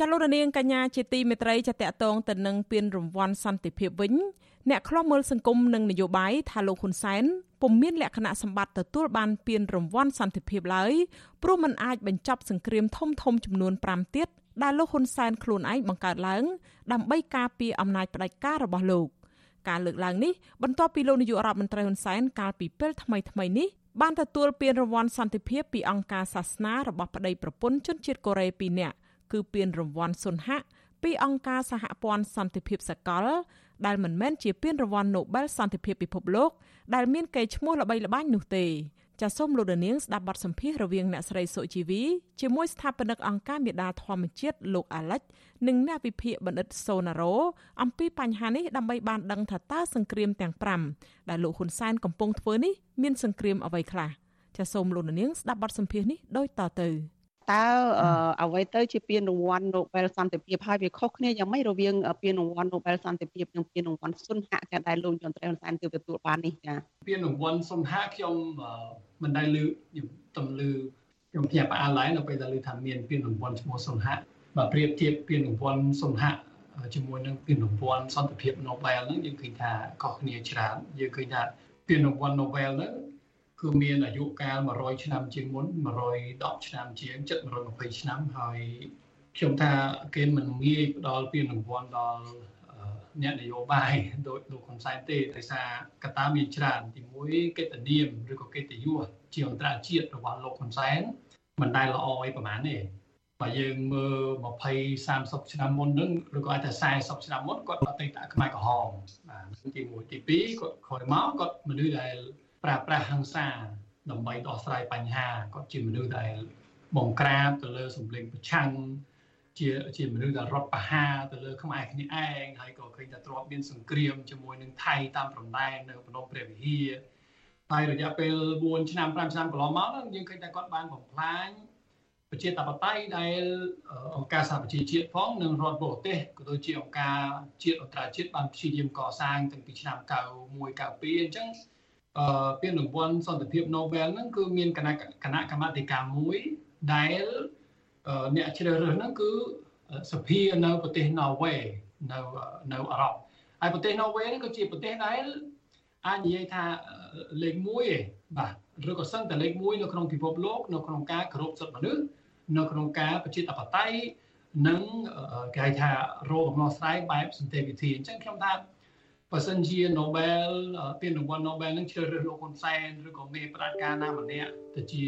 ចលនានាងកញ្ញាជាទីមេត្រីចតកតងទៅនឹងពានរង្វាន់សន្តិភាពវិញ អ្នកខ្លំមើលសង្គមនិងនយោបាយថាលោកហ៊ុនសែនពុំមានលក្ខណៈសម្បត្តិទទួលបានពានរង្វាន់សន្តិភាពឡើយព្រោះมันអាចបញ្ចប់សង្គ្រាមធំធំចំនួន5ទៀតដែលលោកហ៊ុនសែនខ្លួនឯងបង្កើតឡើង ដើម្បីការពារអំណាចផ្ដាច់ការរបស់លោកការលើកឡើងនេះបន្ទាប់ពីលោកនាយករដ្ឋមន្ត្រីហ៊ុនសែនកាលពីពេលថ្មីថ្មីនេះបានទទួលពានរង្វាន់សន្តិភាពពីអង្គការសាសនារបស់ប្តីប្រពន្ធជនជាតិកូរ៉េ2នាក់គឺពានរង្វាន់សុនហៈពីអង្គការសហព័ន្ធសន្តិភាពសកល ដែលមិនមែនជាពានរង្វាន់ Nobel សន្តិភាពពិភពលោកដែលមានកេរ្តិ៍ឈ្មោះល្បីល្បាញនោះទេចាសសូមលោកនាងស្ដាប់បទសម្ភាសន៍រវាងអ្នកស្រីសុជីវីជាមួយស្ថាបនិកអង្គការមេដាធម្មជាតិលោកអាលិចនិងអ្នកវិភាគបណ្ឌិតសូណារ៉ូអំពីបញ្ហានេះដើម្បីបានដឹងថាតើសង្គ្រាមទាំង5ដែលលោកហ៊ុនសែនកំពុងធ្វើនេះមានសង្គ្រាមអ្វីខ្លះចាសសូមលោកនាងស្ដាប់បទសម្ភាសន៍នេះដូចតទៅ។ តើអ្វីទៅជាពានរង្វាន់ Nobel សន្តិភាពហើយវាខុសគ្នាយ៉ាងម៉េចរវាងពានរង្វាន់ Nobel សន្តិភាពនិងពានរង្វាន់សុនហៈចាដែលលោកយន្តត្រីហ៊ុនសែនទើបទទួលបាននេះចាពានរង្វាន់សុនហៈខ្ញុំមិនដែលលើខ្ញុំតំលឺខ្ញុំភ្ញាក់ផ្អើលឡើងនៅពេលដែលឮថាមានពានរង្វាន់ឈ្មោះសុនហៈបើប្រៀបធៀបពានរង្វាន់សុនហៈជាមួយនឹងពានរង្វាន់សន្តិភាព Nobel ហ្នឹងយើងឃើញថាខុសគ្នាច្រើនយើងឃើញថាពានរង្វាន់ Nobel ហ្នឹង គឺមានអាយុកាល100ឆ្នាំជាងមុន110ឆ្នាំជាង720ឆ្នាំហើយខ្ញុំថាគេមិនងាយផ្ដល់ពានរង្វាន់ដល់អ្នកនយោបាយដោយលោកហ៊ុនសែនទេដោយសារកត្តាមានច្រើនទីមួយកិត្តិនាមឬក៏កិត្តិយសជាអន្តរជាតិរបស់លោកហ៊ុនសែនមិនដែលល្អអីប្រហែលទេបើយើងមើល20 30ឆ្នាំមុនហ្នឹងឬក៏អាចថា40ឆ្នាំមុនគាត់អតីតខ្មែរក្រហមបាទទី1ទី2គាត់ក្រោយមកគាត់មនុស្សដែល ប្រើប្រាស់ហិង្សាដើម្បីដោះស្រាយបញ្ហាគាត់ជាមនុស្សដែលបង្ក្រាបទៅលើសម្លេងប្រឆាំងជាជាមនុស្សដែលរត់បហាទៅលើខ្មែរគ្នាឯងហើយក៏ឃើញថាទ្របមានសង្គ្រាមជាមួយនឹងថៃតាមព្រំដែននៅភ្នំព្រះវិហារហើយរយៈពេល4ឆ្នាំ5ឆ្នាំកន្លងមកយើងឃើញថាគាត់បានបំផ្លាញប្រជាធិបតេយ្យដែលអង្គការសហប្រជាជាតិផងនិងរដ្ឋបរទេសក៏ដូចជាអង្គការជាតិអន្តរជាតិបានព្យាយាមកសាងតាំងពីឆ្នាំ91 92អញ្ចឹងអឺ ពានរង្វាន់សន្តិភាព Nobel ហ្នឹងគឺមានគណៈគណៈកម្មាធិការមួយដែលអ្នកជ្រើសរើសហ្នឹងគឺសភានៅប្រទេសណ័រវេនៅនៅអឺរ៉ុបហើយប្រទេសណ័រវេហ្នឹងក៏ជាប្រទេសដែលអាចនិយាយថាលេខ1ឯងបាទឬក៏សឹងតែលេខ1នៅក្នុងពិភពលោកនៅក្នុងការគោរពសិទ្ធិមនុស្សនៅក្នុងការប្រជាធិបតេយ្យនិងគេហៅថារោគកំណោះស្រាយបែបសន្តិវិធីអញ្ចឹងខ្ញុំថា បើសិនជា Nobel ពានរង្វាន់ Nobel នឹងជ្រើសរើសលោកហ៊ុនសែនឬក៏មេផ្ដាច់ការណាម្នាក់ទៅជា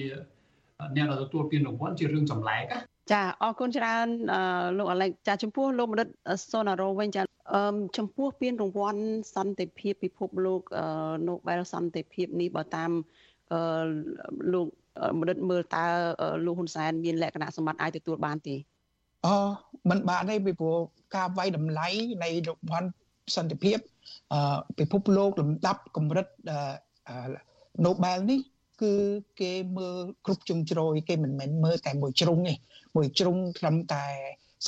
អ្នកដែលទទួលពានរង្វាន់ជារឿងចម្លែកណាចាអរគុណច្រើនលោកអាឡិចចាចំពោះលោកមនិតសូណារ៉ូវិញចាចំពោះពានរង្វាន់សន្តិភាពពិភពលោក Nobel សន្តិភាពនេះបើតាមលោកមនិតមើលតើលោកហ៊ុនសែនមានលក្ខណៈសម្បត្តិអាចទទួលបានទេអមិនបានទេពីព្រោះការវាយតម្លៃនៃរង្វាន់សន្តិភាព ពិភពលោក លំដាប់កម្រិត Nobel នេះគឺគេមើលគ្រប់ជ្រុងជ្រោយគេមិនមែនមើលតែមួយជ្រុងទេមួយជ្រុងត្រឹមតែ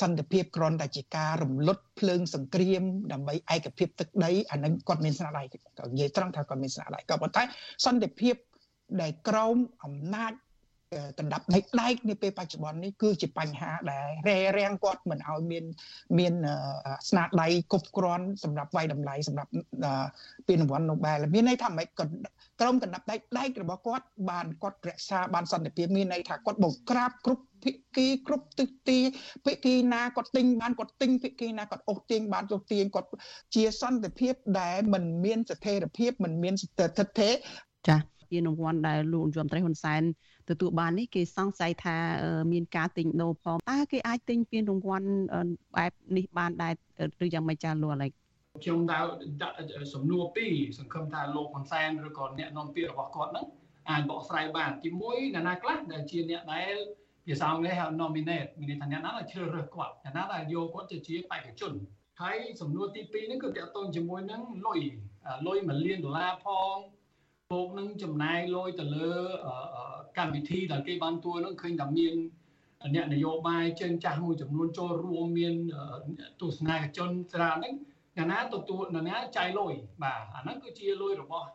សន្តិភាពគ្រាន់តែជាការរំលត់ភ្លើងសង្គ្រាមដើម្បីឯកភាពទឹកដីអានឹងគាត់មានស្នាដៃក៏និយាយត្រង់ថាគាត់មានស្នាដៃក៏ប៉ុន្តែសន្តិភាពដែលក្រោមអំណាច កណ្ដាប់នៃដែកនាពេលបច្ចុប្បន្ននេះគឺជាបញ្ហាដែលរែរាំងគាត់មិនឲ្យមានមានស្នាដៃគ្រប់គ្រាន់សម្រាប់វាយតម្លៃសម្រាប់ពានរង្វាន់ Nobel មានន័យថាម៉េចគាត់ក្រមកណ្ដាប់ដែកដែករបស់គាត់បានគាត់រក្សាបានសន្តិភាពមានន័យថាគាត់បង្ក្រាបគ្រប់ភិក្ខីគ្រប់ទិសទីភិក្ខីណាគាត់ទិញបានគាត់ទិញភិក្ខីណាគាត់អូសទាញបានអូសទាញគាត់ជាសន្តិភាពដែលមិនមានស្ថិរភាពមិនមានស្ថិរភាពចាពានរង្វាន់ដែលលោកយមត្រីហ៊ុនសែន ទទួលបាននេះគេសង្ស័យថាមានការទិញដូរផងតើគេអាចទិញពានរង្វាន់បែបនេះបានដែរឬយ៉ាងម៉េចចាលោកអាឡិចខ្ញុំដាក់សំណួរពីរសង្ឃឹមថាលោកហ៊ុនសែនឬក៏អ្នកនាំពាក្យរបស់គាត់ហ្នឹងអាចបកស្រាយបានទីមួយអ្នកណាខ្លះដែលជាអ្នកដែលភាសាអង់គ្លេសហៅ nominate មានន័យថាអ្នកណាដែលជ្រើសរើសគាត់អ្នកណាដែលយកគាត់ទៅជាបេក្ខជនហើយសំណួរទី2ហ្នឹងគឺតកតងជាមួយនឹងលុយលុយ1លានដុល្លារផង ពួកនឹងចំណាយលុយទៅលើកម្មវិធីដែលគេបានទួនឹងឃើញថាមានអ្នកនយោបាយចិនចាស់មួយចំនួនចូលរួមមានទស្សនិកជនច្រើនហ្នឹងអ្នកណាទទួលអ្នកណាចាយលុយបាទអាហ្នឹងគឺជាលុយរបស់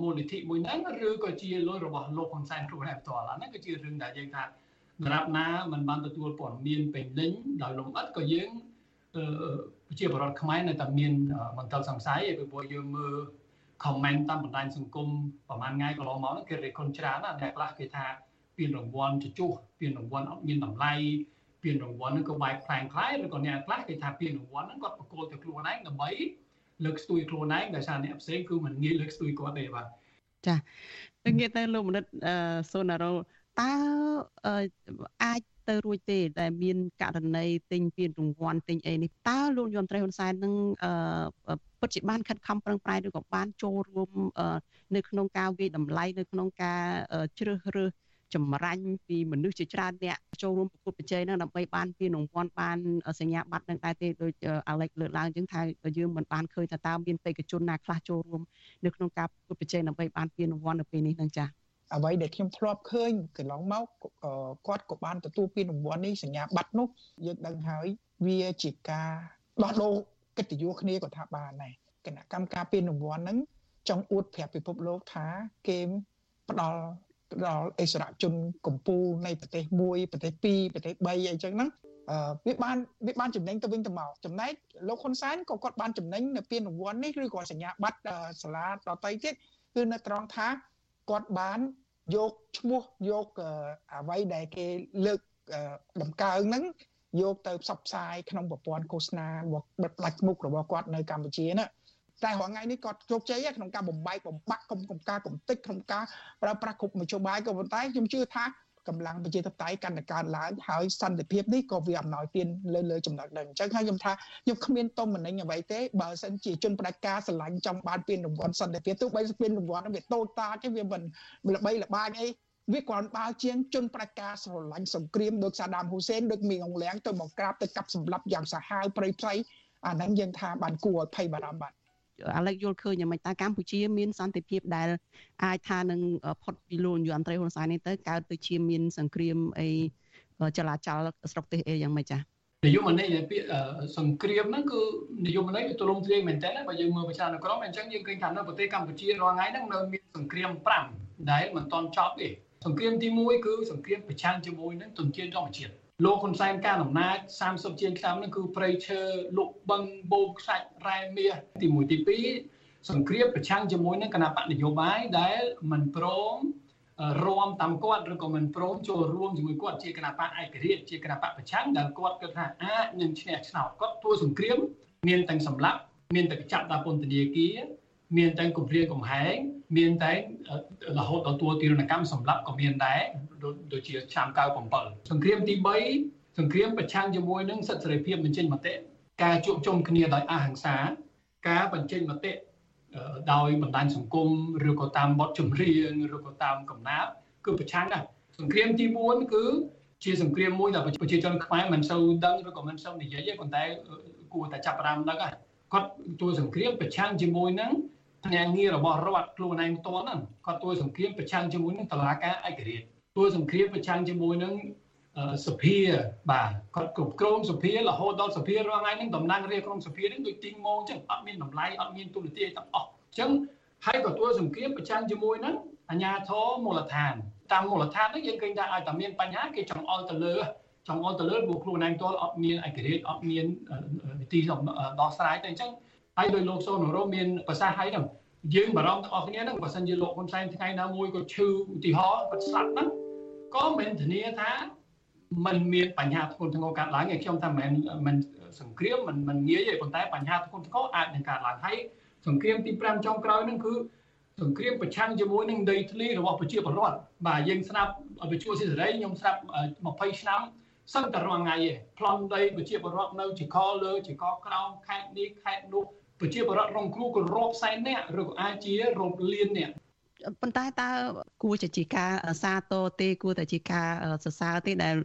មូលនិធិមួយហ្នឹងឬក៏ជាលុយរបស់លោកហ៊ុនសែនខ្លួនឯងផ្ទាល់អាហ្នឹងគឺជារឿងដែលយើងថាសម្រាប់ណាมันបានទទួលព័ត៌មានពេញលេញដោយលំអិតក៏យើងប្រជាពលរដ្ឋខ្មែរនៅតែមានមន្ទិលសង្ស័យពីព្រោះយើងមើល comment តាមបណ្ដាញសង្គមប្រហែលថ្ងៃកន្លងមកហ្នឹងគេរិះគន់ច្រើនណាស់អ្នកខ្លះគេថាពានរង្វាន់ជជុះពានរង្វាន់អត់មានតម្លៃពានរង្វាន់ហ្នឹងក៏បែបខ្លាំងខ្លាយឬក៏អ្នកខ្លះគេថាពានរង្វាន់ហ្នឹងគាត់ប្រគល់ទៅខ្លួនឯងដើម្បីលើកស្ទួយខ្លួនឯងដោយសារអ្នកផ្សេងគឺមិនងាយលើកស្ទួយគាត់ទេបាទចាងាកទៅលោកមនិតសូណារ៉ូតើអាច ទៅរួចទេ ដែលមានករណីទិញពានរង្វាន់ទិញអីនេះតើលោកយមត្រីហ៊ុនសែននឹងពិតជាបានខិតខំប្រឹងប្រែងឬក៏បានចូលរួមនៅក្នុងការវិយតម្លៃនៅក្នុងការជ្រើសរើសចម្រាញ់ពីមនុស្សជាច្រើនអ្នកចូលរួមប្រកួតប្រជែងនឹងដើម្បីបានពានរង្វាន់បានសញ្ញាបត្រនឹងដែរទេដោយអាឡិចលើកឡើងចឹងថាយើងមិនបានឃើញថាតើមានបេក្ខជនណាខ្លះចូលរួមនៅក្នុងការប្រកួតប្រជែងដើម្បីបានពានរង្វាន់នៅពេលនេះនឹងចា៎ អ្វីដែលខ្ញុំធ្លាប់ឃើញកន្លងមកគាត់ក៏បានទទួលពានរង្វាន់នេះសញ្ញាបត្រនោះយើងដឹងហើយវាជាការដោះដូរកិត្តិយសគ្នាក៏ថាបានដែរគណៈកម្មការពានរង្វាន់ហ្នឹងចង់អួតប្រាប់ពិភពលោកថាគេផ្ដល់ដល់អិសរាជជនកម្ពុជានៃប្រទេសមួយប្រទេសពីរប្រទេស3អីចឹងហ្នឹងវាបានវាបានចំណេញទៅវិញទៅមកចំណែកលោកហ៊ុនសែនក៏គាត់បានចំណេញនៅពានរង្វាន់នេះឬក៏សញ្ញាបត្រសាលាដតីទៀតគឺនៅត្រង់ថាគាត់បាន យកឈ្មោះយកអ្វីដែលគេលើកដំកើងហ្នឹងយកទៅផ្សព្វផ្សាយក្នុងប្រព័ន្ធឃោសនារបស់ផ្ដាច់មុខរបស់គាត់នៅកម្ពុជាណាតែរាល់ថ្ងៃនេះគាត់ជោគជ័យក្នុងការបំបែកបំបាក់ក្នុងកំការកំតិចក្នុងការប្រើប្រាស់គ្រប់មធ្យោបាយក៏ប៉ុន្តែខ្ញុំជឿថា កម្លាំងប្រជាធិបតេយ្យកាន់តែកើនឡើងហើយសន្តិភាពនេះក៏វាអំណោយទានលើលើចំណុចហ្នឹងអញ្ចឹងហើយខ្ញុំថាខ្ញុំគ្មានទុំមនិញអ្វីទេបើសិនជាជនផ្ដាច់ការស្រឡាញ់ចង់បានពានរង្វាន់សន្តិភាពទោះបីពានរង្វាន់ហ្នឹងវាតូចតាចទេវាមិនល្បីល្បាញអីវាគ្រាន់បើជាងជនផ្ដាច់ការស្រឡាញ់សង្គ្រាមដូចសាដាមហ៊ូសេនដូចមីងអងលៀងទៅមកក្រាបទៅកាប់សម្លាប់យ៉ាងសាហាវព្រៃព្រៃអាហ្នឹងយើងថាបានគួរឲ្យភ័យបារម្ភបាទ អាឡិចយល់ឃើញយ៉ាងម៉េចតើកម្ពុជាមានសន្តិភាពដែលអាចថានឹងផុតពីលោកនាយរដ្ឋមន្ត្រីហ៊ុនសែននេះទៅកើតទៅជាមានសង្គ្រាមអីចលាចលស្រុកទេសអីយ៉ាងម៉េចចា៎នយោបាយនេះពាក្យសង្គ្រាមហ្នឹងគឺនយោបាយនេះវាទូលំទ្រាយមែនតើបើយើងមើលប្រចារណក្រមអញ្ចឹងយើងឃើញថានៅប្រទេសកម្ពុជារាល់ថ្ងៃហ្នឹងនៅមានសង្គ្រាម5ដែលមិនទាន់ចប់ទេសង្គ្រាមទី1គឺសង្គ្រាមប្រឆាំងជាមួយនឹងទុនធានធម្មជាតិ លោកហ៊ុនសែនការអំណាច30ជាងឆ្នាំហ្នឹងគឺប្រៃឈើលុកបឹងបូកខ្សាច់រ៉ែមាសទី1ទី2សង្គ្រាមប្រឆាំងជាមួយនឹងគណៈបកនយោបាយដែលមិនព្រមរួមតាមគាត់ឬក៏មិនព្រមចូលរួមជាមួយគាត់ជាគណៈបកឯករាជ្យជាគណៈបកប្រឆាំងដែលគាត់គិតថាអាចនឹងឈ្នះឆ្នោតគាត់ធ្វើសង្គ្រាមមានទាំងសម្លាប់មានទាំងចាប់ដាក់ពន្ធនាគារ មានតែគម្រាមកំហែងមានតែរហូតដល់ទួលទារណកម្មសម្រាប់ក៏មានដែរដូចជាឆ្នាំ97សង្គ្រាមទី3សង្គ្រាមប្រឆាំងជាមួយនឹងសិទ្ធិសេរីភាពបញ្ចេញមតិការជួបជុំគ្នាដោយអហិង្សា ការបញ្ចេញមតិដោយបណ្ដាញសង្គមឬក៏តាមបទចម្រៀងឬក៏តាមកំណាព្យគឺប្រឆាំងដែរសង្គ្រាមទី4គឺជាសង្គ្រាមមួយដែលប្រជាជនខ្មែរមិនសូវដឹងឬក៏មិនសូវនិយាយទេប៉ុន្តែគួរតែចាប់ផ្ដើមដឹងគាត់ទួលសង្គ្រាមប្រឆាំងជាមួយនឹង ភ្នាក់ងាររបស់រដ្ឋខ្លួនឯងផ្ទាល់ហ្នឹងគាត់ទួយសង្គ្រាមប្រឆាំងជាមួយនឹងតឡាការឯករាជ្យទួយសង្គ្រាមប្រឆាំងជាមួយនឹងសភាបាទគាត់គ្រប់គ្រងសភារហូតដល់សភារាល់ថ្ងៃហ្នឹងតំណាងរាជក្នុងសភាហ្នឹងដូចទីងម៉ងអញ្ចឹងអត់មានតម្លៃអត់មានទូនាទីអីទាំងអស់អញ្ចឹងហើយក៏ទួយសង្គ្រាមប្រឆាំងជាមួយនឹងអាញាធរមូលដ្ឋានតាមមូលដ្ឋានហ្នឹងយើងឃើញថាឲ្យតែមានបញ្ហាគេចង់អល់ទៅលើចង់អល់ទៅលើពួកខ្លួនឯងទាល់អត់មានឯករាជ្យអត់មានវិធីដោះស្រាយទេអញ្ចឹង ហើយដោយលោកសូនរោមានប្រសាសន៍ហើយហ្នឹងយើងបារម្ភទាំងអស់គ្នាហ្នឹងបើសិនជាលោកហ៊ុនសែនថ្ងៃណាមួយក៏ឈឺឧទាហរណ៍គាត់ស្លាប់ហ្នឹងក៏មិនធានាថាมันមានបញ្ហាធ្ងន់ធ្ងរកើតឡើងឯខ្ញុំថាមិនមិនសង្គ្រាមមិនមិនងាយទេប៉ុន្តែបញ្ហាធ្ងន់ធ្ងរអាចនឹងកើតឡើងហើយសង្គ្រាមទី5ចុងក្រោយហ្នឹងគឺសង្គ្រាមប្រឆាំងជាមួយនឹងដីធ្លីរបស់ប្រជាពលរដ្ឋបាទយើងស្ដាប់វិទ្យុស៊ីសេរីខ្ញុំស្ដាប់20ឆ្នាំសឹងតែរងថ្ងៃឯងប្លន់ដីប្រជាពលរដ្ឋនៅជាកលើជាកក្រោមខេត្តនេះខេត្តនោះ ប្រជាពលរដ្ឋរងគ្រោះក៏រាប់សែននាក់ឬក៏អាចជារាប់លាននាក់ប៉ុន្តែតើគួរជាការសាទរទេគួរតែជាការសរសើរទេដែល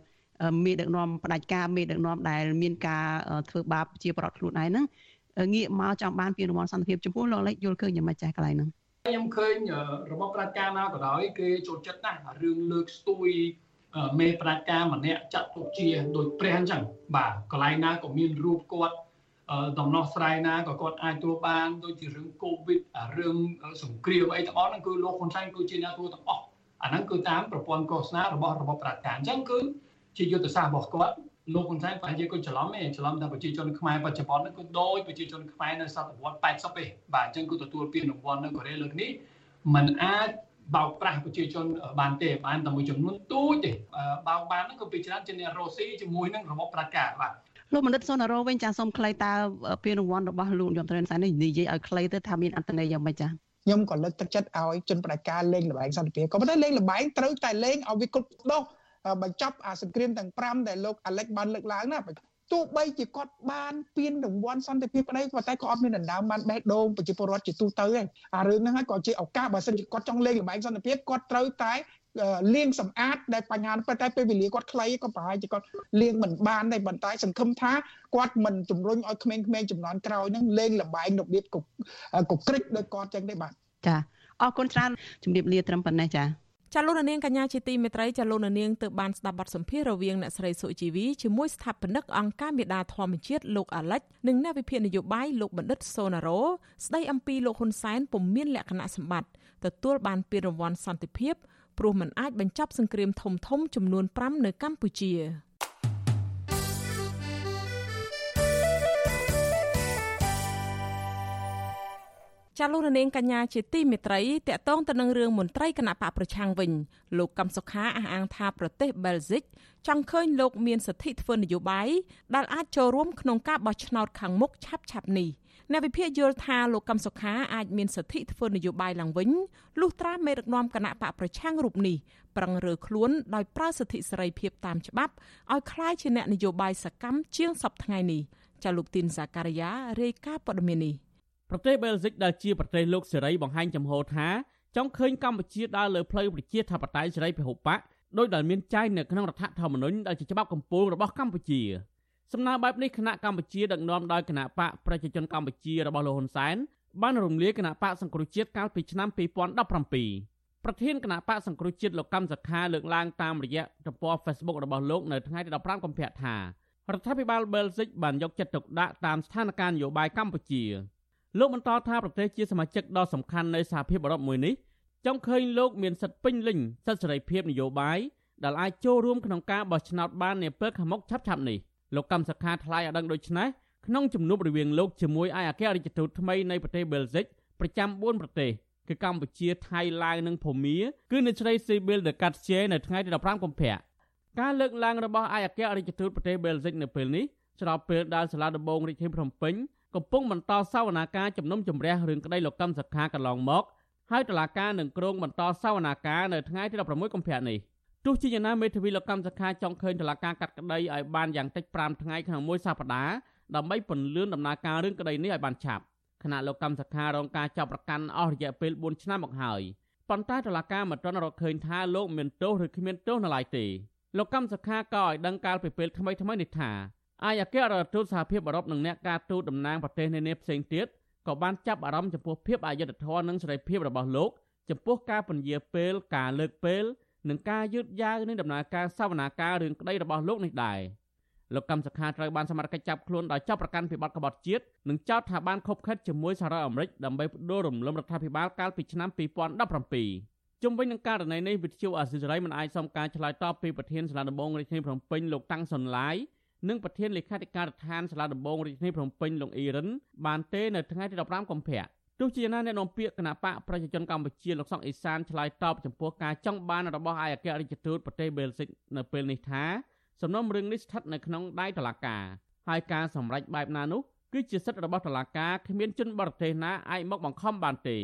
មេដឹកនាំផ្ដាច់ការមេដឹកនាំដែលមានការធ្វើបាបជាប្រដ្ឋខ្លួនឯងហ្នឹងងាកមកចង់បានពានរង្វាន់សន្តិភាពចំពោះលោកលេខយល់ឃើញយ៉ាងម៉េចចាស់កន្លែងហ្នឹងខ្ញុំឃើញរបបប្រជាការណាក៏ដោយគេចូលចិត្តណាស់រឿងលើកស្ទួយមេប្រជាការម្នាក់ចាត់ទុកជាដូចព្រះអញ្ចឹងបាទកន្លែងណាក៏មានរូបគាត់ ដំណោះស្រាយណាក៏គាត់អាចធ្វើបានដូចជារឿងកូវីដរឿងសង្គ្រាមអីទាំងអស់ហ្នឹងគឺលោកហ៊ុនសែនគឺជាអ្នកធ្វើទាំងអស់អាហ្នឹងគឺតាមប្រព័ន្ធឃោសនារបស់របបប្រជាការអញ្ចឹងគឺជាយុទ្ធសាស្ត្ររបស់គាត់លោកហ៊ុនសែនប្រហែលជាគាត់ច្រឡំទេច្រឡំថាប្រជាជនខ្មែរបច្ចុប្បន្នហ្នឹងគឺដូចប្រជាជនខ្មែរនៅសតវត្ស80ទេបាទអញ្ចឹងគឺទទួលពានរង្វាន់នៅកូរ៉េលើកនេះมันអាចបោកប្រាស់ប្រជាជនបានទេបានតែមួយចំនួនទូចទេបោកបានហ្នឹងគឺពីច្រើនជាអ្នករ៉ូស៊ីជាមួយនឹងរបបប្រជាការបាទ លោកមនិតសុនរោវិញចាសូមខ្លីតើពានរង្វាន់របស់លោកយមត្រេនសែននេះនិយាយឲ្យខ្លីទៅថាមានអត្តន័យយ៉ាងម៉េចចាខ្ញុំក៏លើកទឹកចិត្តឲ្យជនបដិការលេងល្បែងសន្តិភាពក៏ប៉ុន្តែលេងល្បែងត្រូវតែលេងឲ្យវាគ្រប់ដោះបញ្ចប់អាសង្គ្រាមទាំង5ដែលលោកអាឡិចបានលើកឡើងណាទោះបីជាគាត់បានពានរង្វាន់សន្តិភាពក្តីប៉ុន្តែក៏អត់មានដណ្ដើមបានបេះដូងប្រជាពលរដ្ឋជាទូទៅទេអារឿងហ្នឹងហើយក៏ជាឱកាសបើសិនជាគាត់ចង់លេងល្បែងសន្តិភាពគាត់ត្រូវតែ លាងសម្អាតដែលបញ្ហាប៉ុន្តែពេលវេលាគាត់ខ្លីក៏ប្រហែលជាគាត់លាងមិនបានដែរប៉ុន្តែសង្ឃឹមថាគាត់មិនជំរុញឲ្យក្មេងៗចំនួនក្រោយហ្នឹងលេងលបែងរបៀបកុកក្រិចដោយគាត់ចឹងទេបាទចាអរគុណច្រើនជំរាបលាត្រឹមប៉ុណ្ណេះចាចាលោកនាងកញ្ញាជាទីមេត្រីចាលោកនាងទើបបានស្ដាប់បទសម្ភាសន៍រវាងអ្នកស្រីសុជីវីជាមួយស្ថាបនិកអង្គការមេដាធម្មជាតិលោកអាលិចនិងអ្នកវិភាគនយោបាយលោកបណ្ឌិតសូណារ៉ូស្ដីអំពីលោកហ៊ុនសែនពុំមានលក្ខណៈសម្បត្តិទទួលបានពានរង្វាន់សន្តិភាព ព្រោះมันអាចបញ្ចប់សង្គ្រាមធំធំចំនួន5នៅកម្ពុជាចាលោករនាងកញ្ញាជាទីមេត្រីតកតងទៅនឹងរឿងមន្ត្រីគណៈបកប្រឆាំងវិញលោកកំសុខាអះអាងថាប្រទេសបែលហ្សិកចង់ឃើញលោកមានសិទ្ធិធ្វើនយោបាយដែលអាចចូលរួមក្នុងការបោះឆ្នោតខាងមុខឆាប់ឆាប់នេះ អ្នកវិភាគយល់ថាលោកកំសុខាអាចមានសិទ្ធិធ្វើនយោបាយឡើងវិញលុះត្រាមេដឹកនាំគណៈបកប្រឆាំងរូបនេះប្រឹងរើខ្លួនដោយប្រើសិទ្ធិសេរីភាពតាមច្បាប់ឲ្យคล้ายជាអ្នកនយោបាយសកម្មជាងសពថ្ងៃនេះចាលោកទីនសាការីយ៉ារាយការណ៍ព័ត៌មាននេះប្រទេសបែលហ្សិកដែលជាប្រទេសលោកសេរីបង្ហាញចំហថាចង់ឃើញកម្ពុជាដើរលើផ្លូវប្រជាធិបតេយ្យសេរីពហុបកដោយដែលមានចែងនៅក្នុងរដ្ឋធម្មនុញ្ញដែលជាច្បាប់កម្ពុជារបស់កម្ពុជា សំណើបែបនេះគណៈកម្ពុជាដឹកនាំដោយគណៈបកប្រជាជនកម្ពុជារបស់លោកហ៊ុនសែនបានរំលាយគណៈបកសង្គ្រោះជាតិកាលពីឆ្នាំ2017ប្រធានគណៈបកសង្គ្រោះជាតិលោកកម្មសខាលើកឡើងតាមរយៈទំព័រ Facebook របស់លោកនៅថ្ងៃទី15កុម្ភៈថារដ្ឋាភិបាលបែលហ្សិកបានយកចិត្តទុកដាក់តាមស្ថានភាពនយោបាយកម្ពុជាលោកបន្តថាប្រទេសជាសមាជិកដ៏សំខាន់នៃសហភាពអឺរ៉ុបមួយនេះចង់ឃើញលោកមានសិទ្ធិពេញលេញសិទ្ធិសេរីភាពនយោបាយដែលអាចចូលរួមក្នុងការបោះឆ្នោតបាននាពេលខាងមុខឆាប់ៗនេះ លោកកម្មសខាថ្លែងឲ្យដឹងដូចនេះក្នុងជំនួបរវាងលោកជាមួយឯអគ្គរដ្ឋទូតថ្មីនៃប្រទេសបែលហ្សិកប្រចាំ4ប្រទេសគឺកម្ពុជាថៃឡាវនិងភូមាគឺនៅជ្រៃស៊ីប៊ីលដកាត់ជេនៅថ្ងៃទី15កុម្ភៈការលើកឡើងរបស់ឯអគ្គរដ្ឋទូតប្រទេសបែលហ្សិកនៅពេលនេះស្របពេលដែលសាលាដំបងរាជធានីភ្នំពេញកំពុងបន្តសវនាការជំនុំជម្រះរឿងក្តីលោកកម្មសខាកន្លងមកហើយតុលាការនឹងក្រុងបន្តសវនាការនៅថ្ងៃទី16កុម្ភៈនេះ ទោះជាយ៉ាងណាមេធាវីលោកកម្មសខាចង់ឃើញតុលាការកាត់ក្តីឲ្យបានយ៉ាងតិច5ថ្ងៃក្នុងមួយសប្តាហ៍ដើម្បីពន្លឿនដំណើរការរឿងក្តីនេះឲ្យបានឆាប់ខណៈលោកកម្មសខារងការចាប់ប្រកាន់អស់រយៈពេល4ឆ្នាំមកហើយប៉ុន្តែតុលាការមិនទាន់រកឃើញថាលោកមានទោសឬគ្មានទោសនៅឡើយទេលោកកម្មសខាក៏ឲ្យដឹងកាលពីពេលថ្មីថ្មីនេះថាអាយអគ្គរដ្ឋទូតសហភាពអឺរ៉ុបនិងអ្នកការទូតតំណាងប្រទេសនានាផ្សេងទៀតក៏បានចាប់អារម្មណ៍ចំពោះភាពអយុត្តិធម៌និងសេរីភាពរបស់លោកចំពោះការពន្យាពេលការលើកពេល និងការយឺតយ៉ាវនៃដំណើរការសវនាការរឿងក្តីរបស់លោកនេះដែរលោកកម្មសខាត្រូវបានសមត្ថកិច្ចចាប់ខ្លួនដោយចាប់ប្រកាន់ពីបទក្បត់ជាតិនិងចោទថាបានខົບខិតជាមួយសហរដ្ឋអាមេរិកដើម្បីផ្ដួលរំលំរដ្ឋាភិបាលកាលពីឆ្នាំ2017ជុំវិញនឹងករណីនេះវិទ្យុអាស៊ីសេរីមិនអាចសុំការឆ្លើយតបពីប្រធានសាលាដំបងរាជធានីភ្នំពេញលោកតាំងសុនឡាយនិងប្រធានលេខាធិការដ្ឋានសាលាដំបងរាជធានីភ្នំពេញលោកអ៊ីរិនបានទេនៅថ្ងៃទី15កុម្ភៈ ទោះជាណាអ្នកនាំពាក្យគណៈបកប្រជាជនកម្ពុជាលោកសុកអេសានឆ្លើយតបចំពោះការចង់បានរបស់ឯកអគ្គរដ្ឋទូតប្រទេសបែលហ្សិកនៅពេលនេះថាសំណុំរឿងនេះស្ថិតនៅក្នុងដៃតុលាការហើយការសម្រេចបែបណានោះគឺជាសិទ្ធិរបស់តុលាការគ្មានជនបរទេសណាអាចមកបង្ខំបានទេ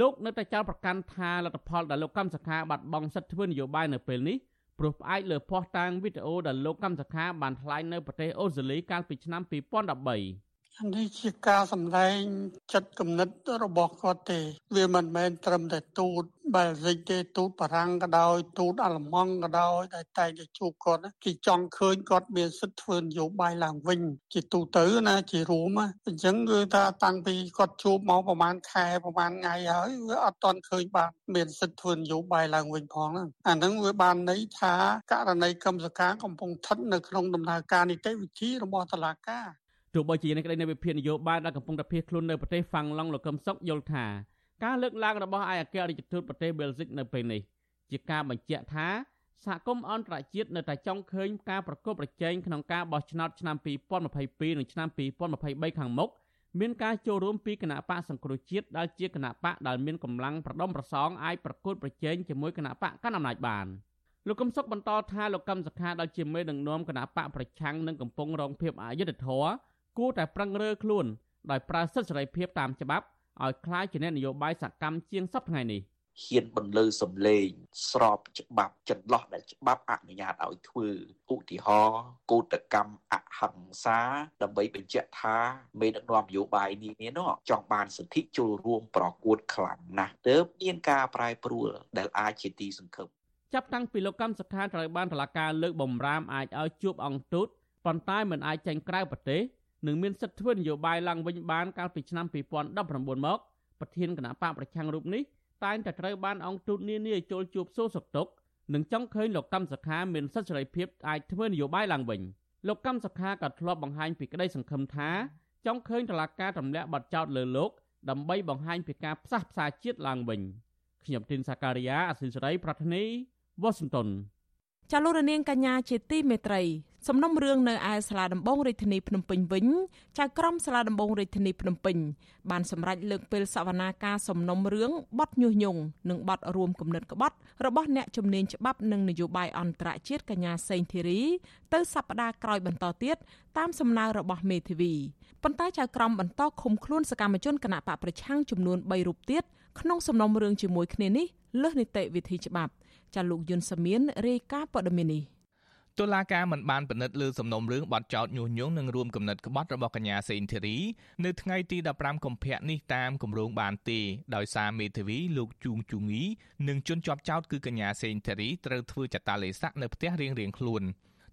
លោកនៅតែចោទប្រកាន់ថាលទ្ធផលដែលលោកកម្មសខាបាត់បង់សិទ្ធិធ្វើនយោបាយនៅពេលនេះព្រោះផ្អែកលើភស្តុតាងវីដេអូដែលលោកកម្មសខាបានថ្លែងនៅប្រទេសអូស្ត្រាលីកាលពីឆ្នាំ2013 នេះជាការសម្ដែងចិត្តគំនិតរបស់គាត់ទេ វាមិនមែនត្រឹមតែទូតបែលសិចទេទូតបារាំងក៏ដោយទូតអាល្លឺម៉ង់ក៏ដោយតែតែតែជួបគាត់គេចង់ឃើញគាត់មានសិទ្ធិធ្វើនយោបាយឡើងវិញ ជាទូទៅណាជារួមអញ្ចឹងគឺថាតាំងពីគាត់ជួបមកប្រហែលខែប្រហែលថ្ងៃហើយវាអត់ទាន់ឃើញបានមានសិទ្ធិធ្វើនយោបាយឡើងវិញផងហ្នឹងអាហ្នឹងវាបានន័យថាករណីកម្មសការកំពុងស្ថិតនៅក្នុងដំណើរការនីតិវិធីរបស់តុលាការ ទោះបីជានេះក្តីនៅវិភាគនយោបាយដែលកំពុងតែភៀសខ្លួននៅប្រទេសហ្វាំងឡង់លោកកឹមសុខយល់ថាការលើកឡើងរបស់ឯកអគ្គរដ្ឋទូតប្រទេសបែលហ្សិកនៅពេលនេះជាការបញ្ជាក់ថាសហគមន៍អន្តរជាតិនៅតែចង់ឃើញការប្រកបប្រជែងក្នុងការបោះឆ្នោតឆ្នាំ2022និងឆ្នាំ2023ខាងមុខមានការចូលរួមពីគណៈបកសង្គ្រោះជាតិដែលជាគណៈបកដែលមានកម្លាំងប្រដុំប្រសងអាចប្រកួតប្រជែងជាមួយគណៈបកកណ្ដាលអំណាចបានលោកកឹមសុខបន្តថាលោកកឹមសុខាដែលជាមេដឹកនាំគណៈបកប្រឆាំងនឹងកំពុងរងភាពអយុត្តិធម៌ គួរតែប្រឹងរើខ្លួនដោយប្រើសិទ្ធិសេរីភាពតាមច្បាប់ឲ្យคล้ายជាអ្នកនយោបាយសកម្មជាងសពថ្ងៃនេះហ៊ានបន្លឺសំឡេងស្របច្បាប់ចន្លោះដែលច្បាប់អនុញ្ញាតឲ្យធ្វើឧទាហរណ៍កោតកម្មអហិង្សាដើម្បីបញ្ជាក់ថាមេដឹកនាំនយោបាយនេះនេះនោះចង់បានសិទ្ធិចូលរួមប្រកួតខ្លាំងណាស់ទើបមានការប្រែប្រួលដែលអាចជាទីសង្ឃឹមចាប់តាំងពីលោកកម្មសខាត្រូវបានតឡាការលើកបំរាមអាចឲ្យជួបអង្គទូតប៉ុន្តែមិនអាចចេញក្រៅប្រទេស និងមានសិទ្ធិធ្វើនយោបាយឡើងវិញបានកាលពីឆ្នាំ2019មកប្រធានគណៈបកប្រឆាំងរូបនេះតែងតែត្រូវបានអង្គទូតនានាចូលជួបសួរសុខទុក្ខនិងចង់ឃើញលោកកម្មសខាមានសិទ្ធិសេរីភាពអាចធ្វើនយោបាយឡើងវិញលោកកម្មសខាក៏ធ្លាប់បង្ហាញពីក្តីសង្ឃឹមថាចង់ឃើញតឡាការទម្លាក់បទចោទលើលោកដើម្បីបង្ហាញពីការផ្សះផ្សាជាតិឡើងវិញខ្ញុំទីនសាការីយ៉ាអសិលសេរីប្រធានីវ៉ាស៊ីនតោន ចាលោករនាងកញ្ញាជាទីមេត្រីសំណុំរឿងនៅឯសាលាដំបងរាជធានីភ្នំពេញវិញចៅក្រមសាលាដំបងរាជធានីភ្នំពេញបានសម្រេចលើកពេលសវនាការសំណុំរឿងបទញុះញង់និងបទរួមគំនិតក្បត់របស់អ្នកជំនាញច្បាប់និងនយោបាយអន្តរជាតិកញ្ញាសេងធីរីទៅសប្តាហ៍ក្រោយបន្តទៀតតាមសំណើរបស់មេធាវីប៉ុន្តែចៅក្រមបន្តឃុំខ្លួនសកម្មជនគណៈបកប្រឆាំងចំនួន3រូបទៀតក្នុងសំណុំរឿងជាមួយគ្នានេះលើសនីតិវិធីច្បាប់ ចាលោកយុនសាមៀនរាយការណ៍ព័ត៌មាននេះតុលាការមិនបានពិនិត្យលើសំណុំរឿងបទចោទញុះញង់និងរួមគំនិតក្បត់របស់កញ្ញាសេងធីរីនៅថ្ងៃទី15កុម្ភៈនេះតាមគម្រោងបានទេដោយសារមេធាវីលោកជួងជូងីនិងជនជាប់ចោទគឺកញ្ញាសេងធីរីត្រូវធ្វើចតាឡេស័កនៅផ្ទះរៀងៗខ្លួន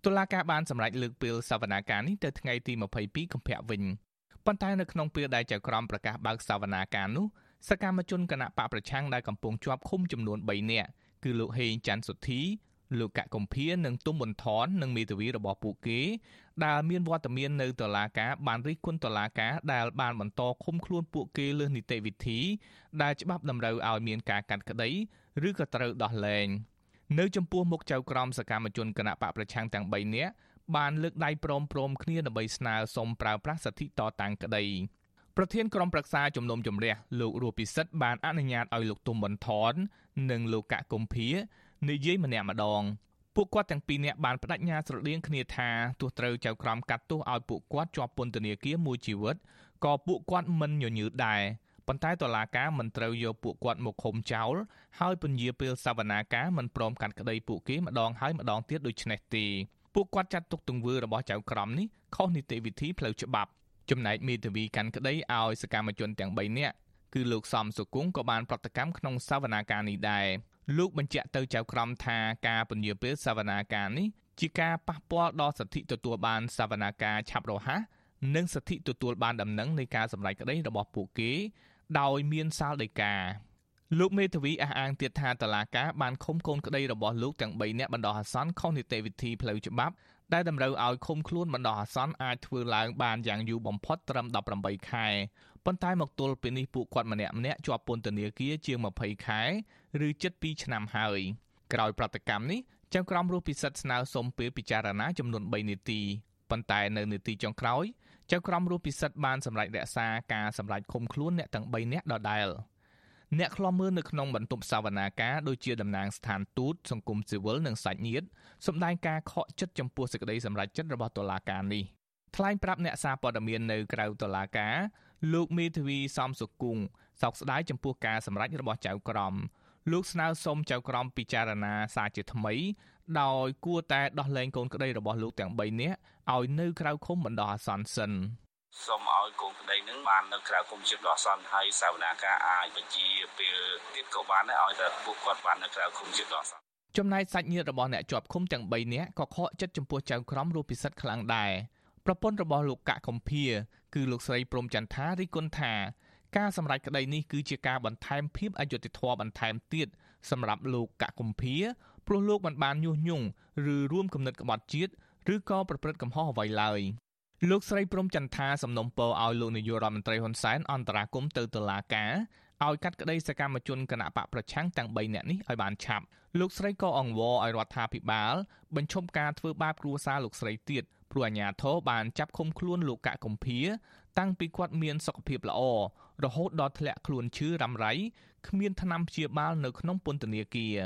តុលាការបានសម្រេចលើកពេលសវនាការនេះទៅថ្ងៃទី22កុម្ភៈវិញប៉ុន្តែនៅក្នុងពេលដែលចៅក្រមប្រកាសបើកសវនាការនោះសកម្មជនគណៈបកប្រឆាំងដែលកំពុងជាប់ឃុំចំនួន3នាក់ គឺលោកហេងច័ន្ទសុធីលោកកកុម្ភានិងទុំប៊ុនថននិងមេធាវីរបស់ពួកគេដែលមានវត្តមាននៅតុលាការបានរិះគន់តុលាការដែលបានបន្តឃុំខ្លួនពួកគេលើសនីតិវិធី ដែលច្បាប់តម្រូវឲ្យមានការកាត់ក្តីឬក៏ត្រូវដោះលែងនៅចំពោះមុខចៅក្រមសកម្មជនគណៈបកប្រឆាំងទាំង3នាក់បានលើកដៃព្រមព្រមគ្នាដើម្បីស្នើសុំប្រើប្រាស់សិទ្ធិតតាំងក្តី ប្រធានក្រុមប្រឹក្សាជំនុំជម្រះលោករស់ពិសិដ្ឋបានអនុញ្ញាតឲ្យលោកទុំបន្ថននិងលោកកកកុម្ភានិយាយម្នាក់ម្ដងពួកគាត់ទាំងពីរនាក់បានបដិញ្ញាស្រដៀងគ្នាថាទោះត្រូវចៅក្រមកាត់ទោសឲ្យពួកគាត់ជាប់ពន្ធនាគារមួយជីវិតក៏ពួកគាត់មិនញញើតដែរប៉ុន្តែតុលាការមិនត្រូវយកពួកគាត់មកឃុំចោលហើយពន្យាពេលសវនាការមិនព្រមកាត់ក្តីពួកគេម្ដងហើយម្ដងទៀតដូច្នេះទេពួកគាត់ចាត់ទុកទង្វើរបស់ចៅក្រមនេះខុសនីតិវិធីផ្លូវច្បាប់ ចំណែកមេធាវីកាន់ក្តីឲ្យសកម្មជនទាំង3នាក់គឺលោកសំសុគង្គក៏បានប្រតិកម្មក្នុងសវនាការនេះដែរលោកបញ្ជាក់ទៅចៅក្រមថាការពន្យាពេលសវនាការនេះជាការប៉ះពាល់ដល់សិទ្ធិទទួលបានសវនាការឆាប់រហ័សនិងសិទ្ធិទទួលបានដំណឹងនៃការសម្រេចក្តីរបស់ពួកគេ ដោយមានសាលដីកាលោកមេធាវីអះអាងទៀតថាតឡាកាបានឃុំកូនក្តីរបស់លោកទាំង3នាក់បណ្ដោះអាសន្នខុសនីតិវិធីផ្លូវច្បាប់ ដែលតម្រូវឲ្យឃុំខ្លួនបណ្ដោះអាសន្នអាចធ្វើឡើងបានយ៉ាងយូរបំផុតត្រឹម18ខែប៉ុន្តែមកទល់ពេលនេះពួកគាត់ម្នាក់ម្នាក់ជាប់ពន្ធនាគារជាង20ខែឬជិត2ឆ្នាំហើយក្រោយប្រតិកម្មនេះចៅក្រមរស់ពិសិដ្ឋស្នើសុំពេលពិចារណាចំនួន3នាទីប៉ុន្តែនៅនាទីចុងក្រោយចៅក្រមរស់ពិសិដ្ឋបានសម្រេចរក្សាការសម្រេចឃុំខ្លួនអ្នកទាំង3នាក់ដដែល អ្នកខ្លំមើលនៅក្នុងបន្ទប់សវនាការដូចជាតំណាងស្ថានទូតសង្គមស៊ីវិលនិងសាច់ញាតិសម្ដែងការខកចិត្តចំពោះសេចក្តីសម្រេចចិត្តរបស់តុលាការនេះថ្លែងប្រាប់អ្នកសារព័ត៌មាននៅក្រៅតុលាការលោកមេធាវីសំសុគង្គសោកស្ដាយចំពោះការសម្រេចរបស់ចៅក្រមលោកស្នើសុំចៅក្រមពិចារណាសារជាថ្មី ដោយគួរតែដោះលែងកូនក្តីរបស់លោកទាំង3នាក់ឲ្យនៅក្រៅឃុំបណ្ដោះអាសន្នសិន សូមឲ្យកូនក្តីនឹងបាននៅក្រៅគុំជិបដល់អសន្នហើយសាវនាការអាចបញ្ជាពេលទៀតក៏បានដែរឲ្យតែពួកគាត់បាននៅក្រៅគុំជិបដល់អសន្នចំណែកសាច់ញាតិរបស់អ្នកជាប់ឃុំទាំង3នាក់ក៏ខកចិត្តចំពោះចៅក្រមរੂពិសិដ្ឋខ្លាំងដែរប្រពន្ធរបស់លោកកកកំភាគឺលោកស្រីព្រំចន្ទថារិះគន់ថាការសម្រេចក្តីនេះគឺជាការបន្ថែមភាពអយុត្តិធម៌បន្ថែមទៀតសម្រាប់លោកកកុម្ភាព្រោះលោកមិនបានញុះញង់ឬរួមគំនិតក្បត់ជាតិឬក៏ប្រព្រឹត្តកំហុសអ្វីឡើយ លោកស្រីព្រំចន្ទថាសំណុំពរឲ្យលោកនាយករដ្ឋមន្ត្រីហ៊ុនសែនអន្តរាគមទៅតុលាការឲ្យកាត់ក្តីសកម្មជនគណៈបកប្រឆាំងទាំង3នាក់នេះឲ្យបានឆាប់លោកស្រីក៏អង្វរឲ្យរដ្ឋាភិបាលបញ្ឈប់ការធ្វើបាបគ្រួសារលោកស្រីទៀតព្រោះអាជ្ញាធរបានចាប់ឃុំខ្លួនលោកកកកំភាតាំងពីគាត់មានសុខភាពល្អរហូតដល់ធ្លាក់ខ្លួនឈឺរ៉ាំរ៉ៃគ្មានថ្នាំព្យាបាលនៅក្នុងពន្ធនាគារ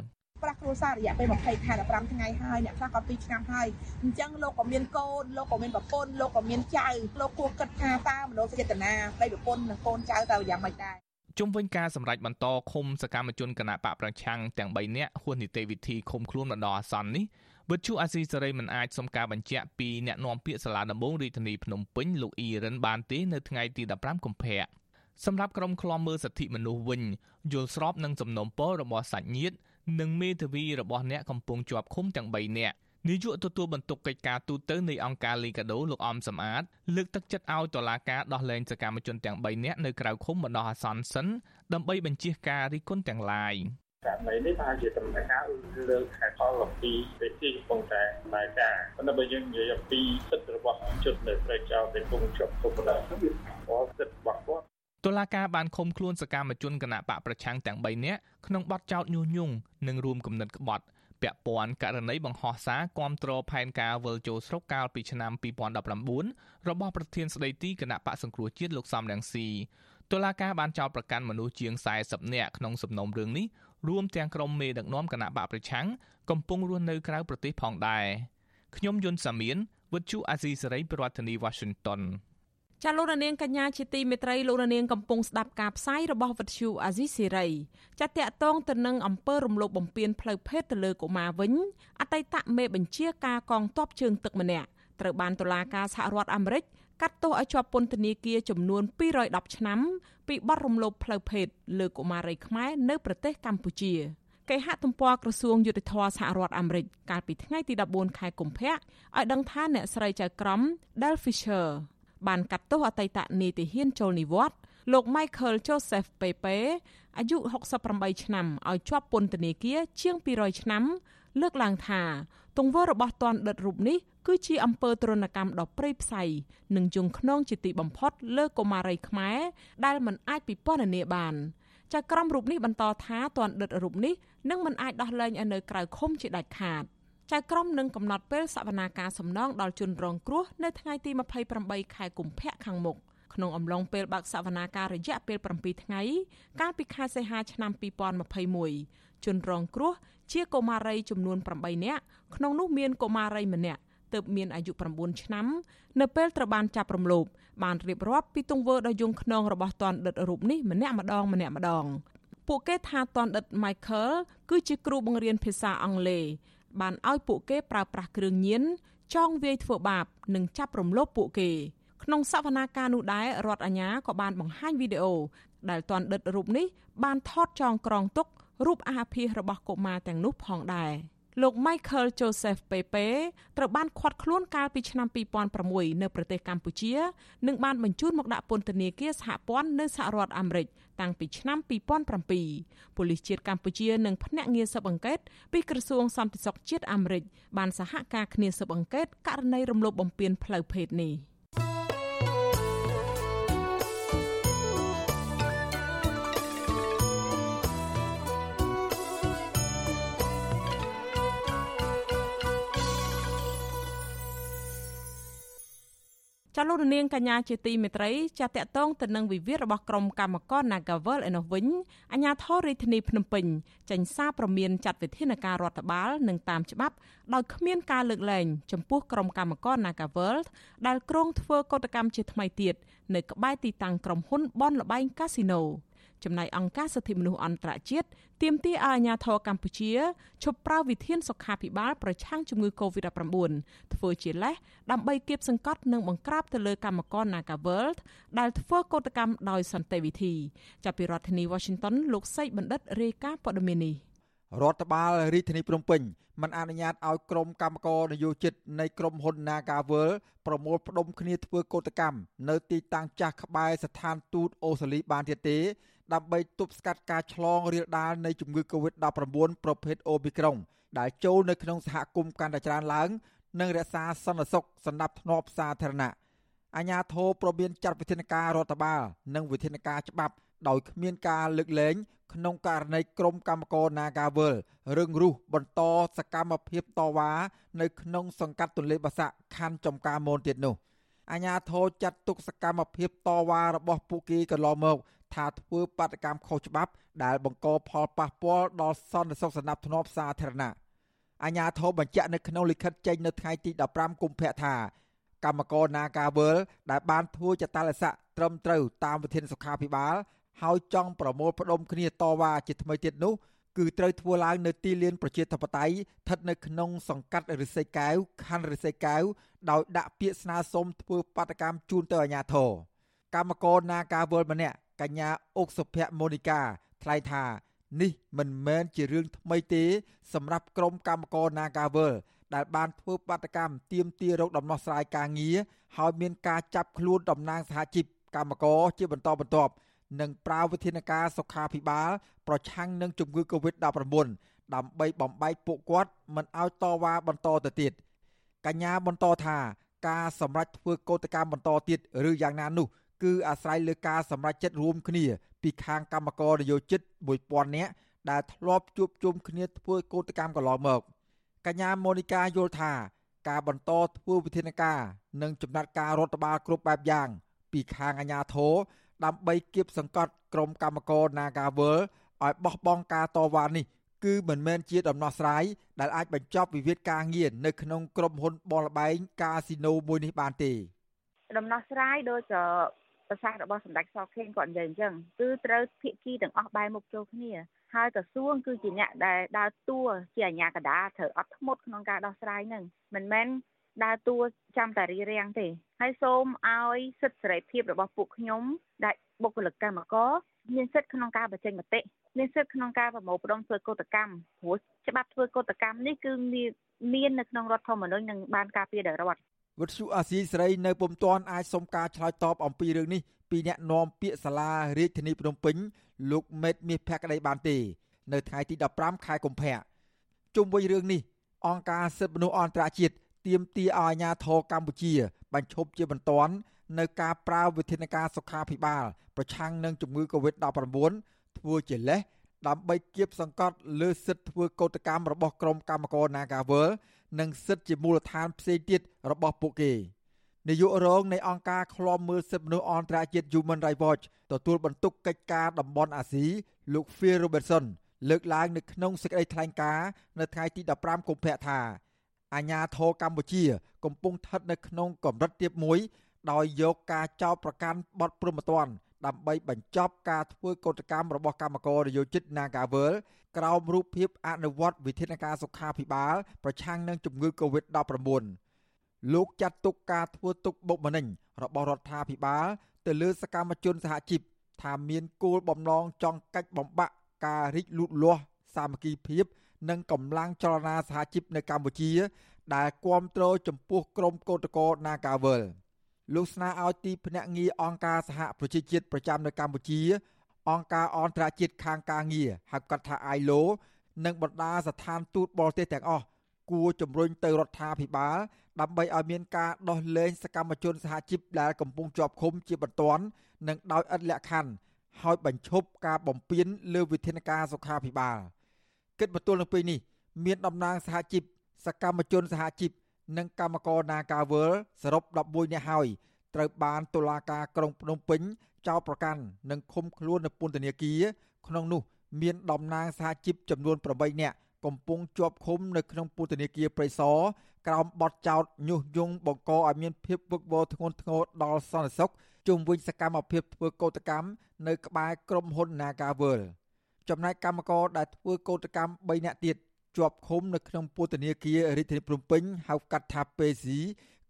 ប្រាស់គ្រួសាររយៈពេល20ខែ15ថ្ងៃហើយអ្នកខ្លះក៏2ឆ្នាំហើយអញ្ចឹងលោកក៏មានកូនលោកក៏មានប្រពន្ធលោកក៏មានចៅលោកគួរគិតថាតើមនោសញ្ចេតនាប្តីប្រពន្ធនិងកូនចៅតើយ៉ាងម៉េចដែរជុំវិញការសម្រេចបន្តឃុំសកម្មជនគណៈបកប្រឆាំងទាំង3នាក់ហួសនីតិវិធីឃុំខ្លួនបណ្ដោះអាសន្ននេះវិទ្យុអាស៊ីសេរីមិនអាចសុំការបញ្ជាក់ពីអ្នកនាំពាក្យសាលាដំបងរាជធានីភ្នំពេញលោកអ៊ីរ៉ានបានទេនៅថ្ងៃទី15កុម្ភៈសម្រាប់ក្រុមឃ្លាំមើលសិទ្ធិមនុស្សវិញយល់ស្របនឹងសំណុំពររបស់សាច់ញាតិ និងមេធាវីរបស់អ្នកកំពុងជាប់ឃុំទាំង3នាក់នាយកទទួលបន្ទុកកិច្ចការទូតនៃអង្គការលីកាដូលោកអំសំអាតលើកទឹកចិត្តឲ្យតុលាការដោះលែងសកម្មជនទាំង3នាក់នៅក្រៅឃុំបណ្ដោះអាសន្នសិនដើម្បីបញ្ជាការរិះគន់ទាំងឡាយករណីនេះថាជាដំណើរការលើខែផលអំពីវិធីកំពុងតែដំណើរការប៉ុន្តែបើយើងនិយាយអំពីសិទ្ធិរបស់ជនដែលត្រូវចោទដែលគង់ជាប់គុកដល់វាផលសិទ្ធិរបស់គា ត់តុលាការបានឃុំខ្លួនសកម្មជនគណៈបកប្រឆាំងទាំង3នាក់ក្នុងបទចោទញុះញង់និងរួមគំនិតក្បត់ពាក់ព័ន្ធករណីបង្ហោះសារគាំទ្រផែនការវិលចូលស្រុកកាលពីឆ្នាំ2019របស់ប្រធានស្ដីទីគណៈបកសង្គ្រោះជាតិលោកសំរងស៊ីតុលាការបានចោទប្រកាន់មនុស្សជាង40នាក់ក្នុងសំណុំរឿងនេះរួមទាំងក្រុមមេដឹកនាំគណៈបកប្រឆាំងកំពុងរស់នៅក្រៅប្រទេសផងដែរខ្ញុំយុនសាមៀនវិទ្យុអាស៊ីសេរីប្រធានាធិបតី Washington ចាលោកនាងកញ្ញាជាទីមេត្រីលោកនាងកំពុងស្ដាប់ការផ្សាយរបស់វិទ្យុអាស៊ីសេរីចាតកតងទៅនឹងអំពើរំលោភបំពានផ្លូវភេទទៅលើកុមារវិញអតីតមេបញ្ជាការកងទ័ពជើងទឹកម្នាក់ត្រូវបានតុលាការសហរដ្ឋអាមេរិកកាត់ទោសឲ្យជាប់ពន្ធនាគារចំនួន210ឆ្នាំពីបទរំលោភផ្លូវភេទលើកុមារីខ្មែរនៅប្រទេសកម្ពុជាគេហទំព័រក្រសួងយុតិធធសហរដ្ឋអាមេរិកកាលពីថ្ងៃទី14ខែកុម្ភៈឲ្យដឹងថាអ្នកស្រីចៅក្រម Del Fisher បានកាត់ទោសអតីតនាយទាហានចូលនិវត្តន៍លោក Michael Joseph Pepe អាយុ68ឆ្នាំឲ្យជាប់ពន្ធនាគារជាង200ឆ្នាំ លើកឡើងថាទង្វើរបស់ទណ្ឌិតរូបនេះគឺជាអំពើទរណកម្មដ៏ព្រៃផ្សៃនិងយងខ្នងជាទីបំផុតលើកុមារីខ្មែរដែលមិនអាចពិពណ៌នាបានចៅក្រមរូបនេះបន្តថាទណ្ឌិតរូបនេះនឹងមិនអាចដោះលែងឲ្យនៅក្រៅឃុំជាដាច់ខាត ចៅក្រមនឹងកំណត់ពេលសវនាការសំណងដល់ជនរងគ្រោះនៅថ្ងៃទី28ខែកុម្ភៈខាងមុខក្នុងអំឡុងពេលបើកសវនាការរយៈពេល7ថ្ងៃកាលពីខែសីហាឆ្នាំ2021ជនរងគ្រោះជាកុមារីចំនួន8នាក់ក្នុងនោះមានកុមារីម្នាក់ទើបមានអាយុ9ឆ្នាំនៅពេលត្រូវបានចាប់រំលោភបានរៀបរាប់ពីទង្វើដ៏យង់ឃ្នងរបស់ទណ្ឌិតរូបនេះម្នាក់ម្ដងម្នាក់ម្ដងពួកគេថាទណ្ឌិត Michael គឺជាគ្រូបង្រៀនភាសាអង់គ្លេស បានឲ្យពួកគេប្រើប្រាស់គ្រឿងញៀនចងវាយធ្វើបាប និងចាប់រំលោភពួកគេក្នុងសវនាការនោះដែររដ្ឋអាជ្ញាក៏បានបង្ហាញវីដេអូដែលទណ្ឌិតរូបនេះបានថតចងក្រងទុករូបអាភាសរបស់កុមារទាំងនោះផងដែរ លោក Michael Joseph Pepe ត្រូវបានឃាត់ខ្លួនកាលពីឆ្នាំ2006នៅប្រទេសកម្ពុជានិងបានបញ្ជូនមកដាក់ពន្ធនាគារសហព័ន្ធនៅសហរដ្ឋអាមេរិកតាំងពីឆ្នាំ2007ប៉ូលីសជាតិកម្ពុជានិងភ្នាក់ងារស៊ើបអង្កេតពីក្រសួងសន្តិសុខជាតិអាមេរិកបានសហការគ្នាស៊ើបអង្កេតករណីរំលោភបំពានផ្លូវភេទនេះ។ ចាលោកនាងកញ្ញាជាទីមេត្រីចាតកតងទៅនឹងវិវាទរបស់ក្រុមកម្មករ Nagavel ឯនោះវិញអាជ្ញាធររាជធានីភ្នំពេញចេញសារព្រមានចាត់វិធានការរដ្ឋបាលនិងតាមច្បាប់ដោយគ្មានការលើកលែងចំពោះក្រុមកម្មករ Nagavel ដែលគ្រោងធ្វើកោតកម្មជាថ្មីទៀតនៅក្បែរទីតាំងក្រុមហ៊ុនបនលបែងកាស៊ីណូ ចំណែកអង្គការសិទ្ធិមនុស្សអន្តរជាតិទាមទារឲ្យអាជ្ញាធរកម្ពុជាឈប់ប្រើវិធានសុខាភិបាលប្រឆាំងជំងឺ Covid-19 ធ្វើជាលេសដើម្បីគៀបសង្កត់និងបង្ក្រាបទៅលើកម្មករ Nagaworld ដែលធ្វើកោតកម្មដោយសន្តិវិធីចាប់ពីរដ្ឋធានី Washington លោកសេកបណ្ឌិតរាយការណ៍ព័ត៌មាននេះរដ្ឋបាលរាជធានីភ្នំពេញមិនអនុញ្ញាតឲ្យក្រុមកម្មករនយោជិតនៃក្រុមហ៊ុន Nagavel ប្រមូលផ្ដុំគ្នាធ្វើកោតកម្មនៅទីតាំងចាស់ក្បែរស្ថានទូតអូស្ត្រាលីបានទៀតទេ ដើម្បីទប់ស្កាត់ការឆ្លងរាលដាលនៃជំងឺ Covid-19 ប្រភេទ Omicron ដែលចូលនៅក្នុងសហគមន៍កាន់តែច្រើនឡើង និងរក្សាសន្តិសុខសម្រាប់ធ្នាប់សាធារណៈអាញាធរប្រមានចាត់វិធានការរដ្ឋបាល និងវិធានការច្បាប់ដោយគ្មានការលើកលែងក្នុងករណីក្រុមកម្មករ Nagavel រឿងរុះបន្តសកម្មភាពតវ៉ានៅក្នុងសង្កាត់ទន្លេបាសាក់ខណ្ឌចំការមនទៀតនោះអាញាធរចាត់ទុកសកម្មភាពតវ៉ារបស់ពួកគេកន្លងមក ថាធ្វើបាតកម្មខុសច្បាប់ដែលបង្កផលប៉ះពាល់ដល់សន្តិសុខសណ្ដាប់ធ្នាប់សាធារណៈអាជ្ញាធរបញ្ជាក់នៅក្នុងលិខិតចេញនៅថ្ងៃទី15កុម្ភៈថាកម្មករ Nagavel ដែលបានធ្វើចតាលស័កត្រឹមត្រូវតាមវិធានសុខាភិបាល ហើយចង់ប្រមូលផ្ដុំគ្នាតវ៉ាជាថ្មីទៀតនោះគឺត្រូវធ្វើឡើងនៅទីលានប្រជាធិបតេយ្យស្ថិតនៅក្នុងសង្កាត់រិស័យកែវខណ្ឌរិស័យកែវដោយដាក់ពាក្យស្នើសុំធ្វើបាតកម្មជូនទៅអាជ្ញាធរកម្មករ Nagavel ម្នាក់ កញ្ញាអុកសុភ័ក្រមូនីកាថ្លែងថា នេះមិនមែនជារឿងថ្មីទេ សម្រាប់ក្រុមកម្មករ Nagavel ដែលបានធ្វើបាតកម្មទាមទាររោគដំណោះស្រាយការងារហើយមានការចាប់ខ្លួនតំណាងសហជីពកម្មករជាបន្តបន្ទាប់និងប្រើវិធានការសុខាភិបាល ប្រឆាំងនឹងជំងឺ Covid-19 ដើម្បីបំបែកពួកគាត់មិនឲ្យតវ៉ាបន្តទៅទៀតកញ្ញាបន្តថា ការសម្រេចធ្វើកោតកម្មបន្តទៀតឬយ៉ាងណានោះ គឺអាស្រ័យលើការសម្រេចចិត្តរួមគ្នា ពីខាងកម្មករនយោជិត1000នាក់ដែលធ្លាប់ជួបជុំគ្នាធ្វើកោតកម្មកន្លងមកកញ្ញាម៉ូនីកាយល់ថាការបន្តធ្វើវិធានការនិងចំណាត់ការរដ្ឋបាលគ្រប់បែបយ៉ាង ពីខាងអាជ្ញាធរដើម្បីគៀបសង្កត់ក្រុមកម្មករ Nagawal ឲ្យបោះបង់ការតវ៉ានេះគឺមិនមែនជាដំណោះស្រាយដែលអាចបញ្ចប់វិវាទការងារនៅក្នុងក្រុមហ៊ុនបលបែងកាស៊ីណូមួយនេះបានទេដំណោះស្រាយដូច ប្រសាសន៍របស់សម្ដេចសខេងគាត់និយាយអញ្ចឹងគឺត្រូវភាគីទាំងអស់បែរមុខចូលគ្នាហើយក្រសួងគឺជាអ្នកដែលដើរតួជាអាជ្ញាកណ្ដាលត្រូវអត់ធ្មត់ក្នុងការដោះស្រាយនឹងមិនមែនដើរតួចាំតែរីរាំងទេហើយសូមឲ្យសិទ្ធិសេរីភាពរបស់ពួកខ្ញុំដែលបុគ្គលិកកម្មករមានសិទ្ធិក្នុងការបញ្ចេញមតិមានសិទ្ធិក្នុងការប្រមូលផ្ដុំធ្វើកោតកម្មព្រោះច្បាប់ធ្វើកោតកម្មនេះគឺមាននៅក្នុងរដ្ឋធម្មនុញ្ញនិងបានការពារដោយរដ្ឋ វិទ្យុអាស៊ីសេរីនៅពុំទាន់អាចសុំការឆ្លើយតបអំពីរឿងនេះពីអ្នកនាំពាក្យសាលារាជធានីភ្នំពេញលោកមេតមាសភក្តីបានទេ នៅថ្ងៃទី15ខែកុម្ភៈជុំវិញរឿងនេះអង្គការសិទ្ធិមនុស្សអន្តរជាតិទាមទារឲ្យអាជ្ញាធរកម្ពុជា បញ្ឈប់ជាបន្ទាន់នៅការប្រើវិធានការសុខាភិបាល ប្រឆាំងនឹងជំងឺ Covid-19 ធ្វើជាលេសដើម្បីគៀបសង្កត់លើសិទ្ធិធ្វើកោតកម្មរបស់ក្រុមកម្មករ Nagawal និងសិទ្ធិជាមូលដ្ឋានផ្សេងទៀតរបស់ពួកគេនាយករងនៃអង្គការឃ្លាំមើលសិទ្ធិមនុស្សអន្តរជាតិ Human Rights Watch ទទួលបន្ទុកកិច្ចការតំបន់អាស៊ីលោក Phil Robertson លើកឡើងនៅក្នុងសេចក្តីថ្លែងការណ៍នៅថ្ងៃទី15កុម្ភៈថាអាញាធរកម្ពុជា កំពុងស្ថិតនៅក្នុងកម្រិតទាបមួយដោយយកការចោទប្រកាន់បទព្រហ្មទណ្ឌ ដើម្បីបញ្ចប់ការធ្វើកោតកម្មរបស់កម្មករនយោជិត Nagawal ក្រោមរូបភាពអនុវត្តវិធានការសុខាភិបាល ប្រឆាំងនឹងជំងឺ Covid-19 លោកចាត់ទុកការធ្វើទុកបុកម្នេញរបស់រដ្ឋាភិបាល ទៅលើសកម្មជនសហជីពថាមានគោលបំណងចង់កាច់បំបាក់ការរីកលូតលាស់សាមគ្គីភាព និងកម្លាំងចលនាសហជីពនៅកម្ពុជា ដែលគ្រប់គ្រងចំពោះក្រមកោតក្រ Nagawal លោកស្នើឲ្យទីភ្នាក់ងារអង្គការសហប្រជាជាតិប្រចាំនៅកម្ពុជា អង្គការអន្តរជាតិខាងការងារហៅកាត់ថា ILO និងបណ្ដាស្ថានទូតបរទេសទាំងអស់គួរជំរុញទៅរដ្ឋាភិបាលដើម្បីឲ្យមានការដោះលែងសកម្មជនសហជីពដែលកំពុងជាប់ឃុំជាបន្ទាន់និងដោយឥតលក្ខខណ្ឌហើយបញ្ឈប់ការបំពានលើវិធានការសុខាភិបាលគិតបន្ទល់នឹងពេលនេះមានតំណាងសហជីពសកម្មជនសហជីព និងកម្មករ Nagawal សរុប11នាក់ហើយត្រូវបានតុលាការក្រុងភ្នំពេញចោទប្រកាន់និងឃុំខ្លួននៅពន្ធនាគារក្នុងនោះមានតំណាងសហជីពចំនួន8នាក់កំពុងជាប់ឃុំនៅក្នុងពន្ធនាគារព្រៃសរក្រោមបទចោទញុះញង់បង្កឲ្យមានភាពវឹកវរធ្ងន់ធ្ងរដល់សន្តិសុខជុំវិញសកម្មភាពធ្វើកោតកម្មនៅក្បែរក្រុមហ៊ុន Nagawal ចំណែកកម្មករដែលធ្វើកោតកម្ម3នាក់ទៀត ជាប់ឃុំនៅក្នុងពន្ធនាគាររាជធានីភ្នំពេញហៅកាត់ថាពេស៊ី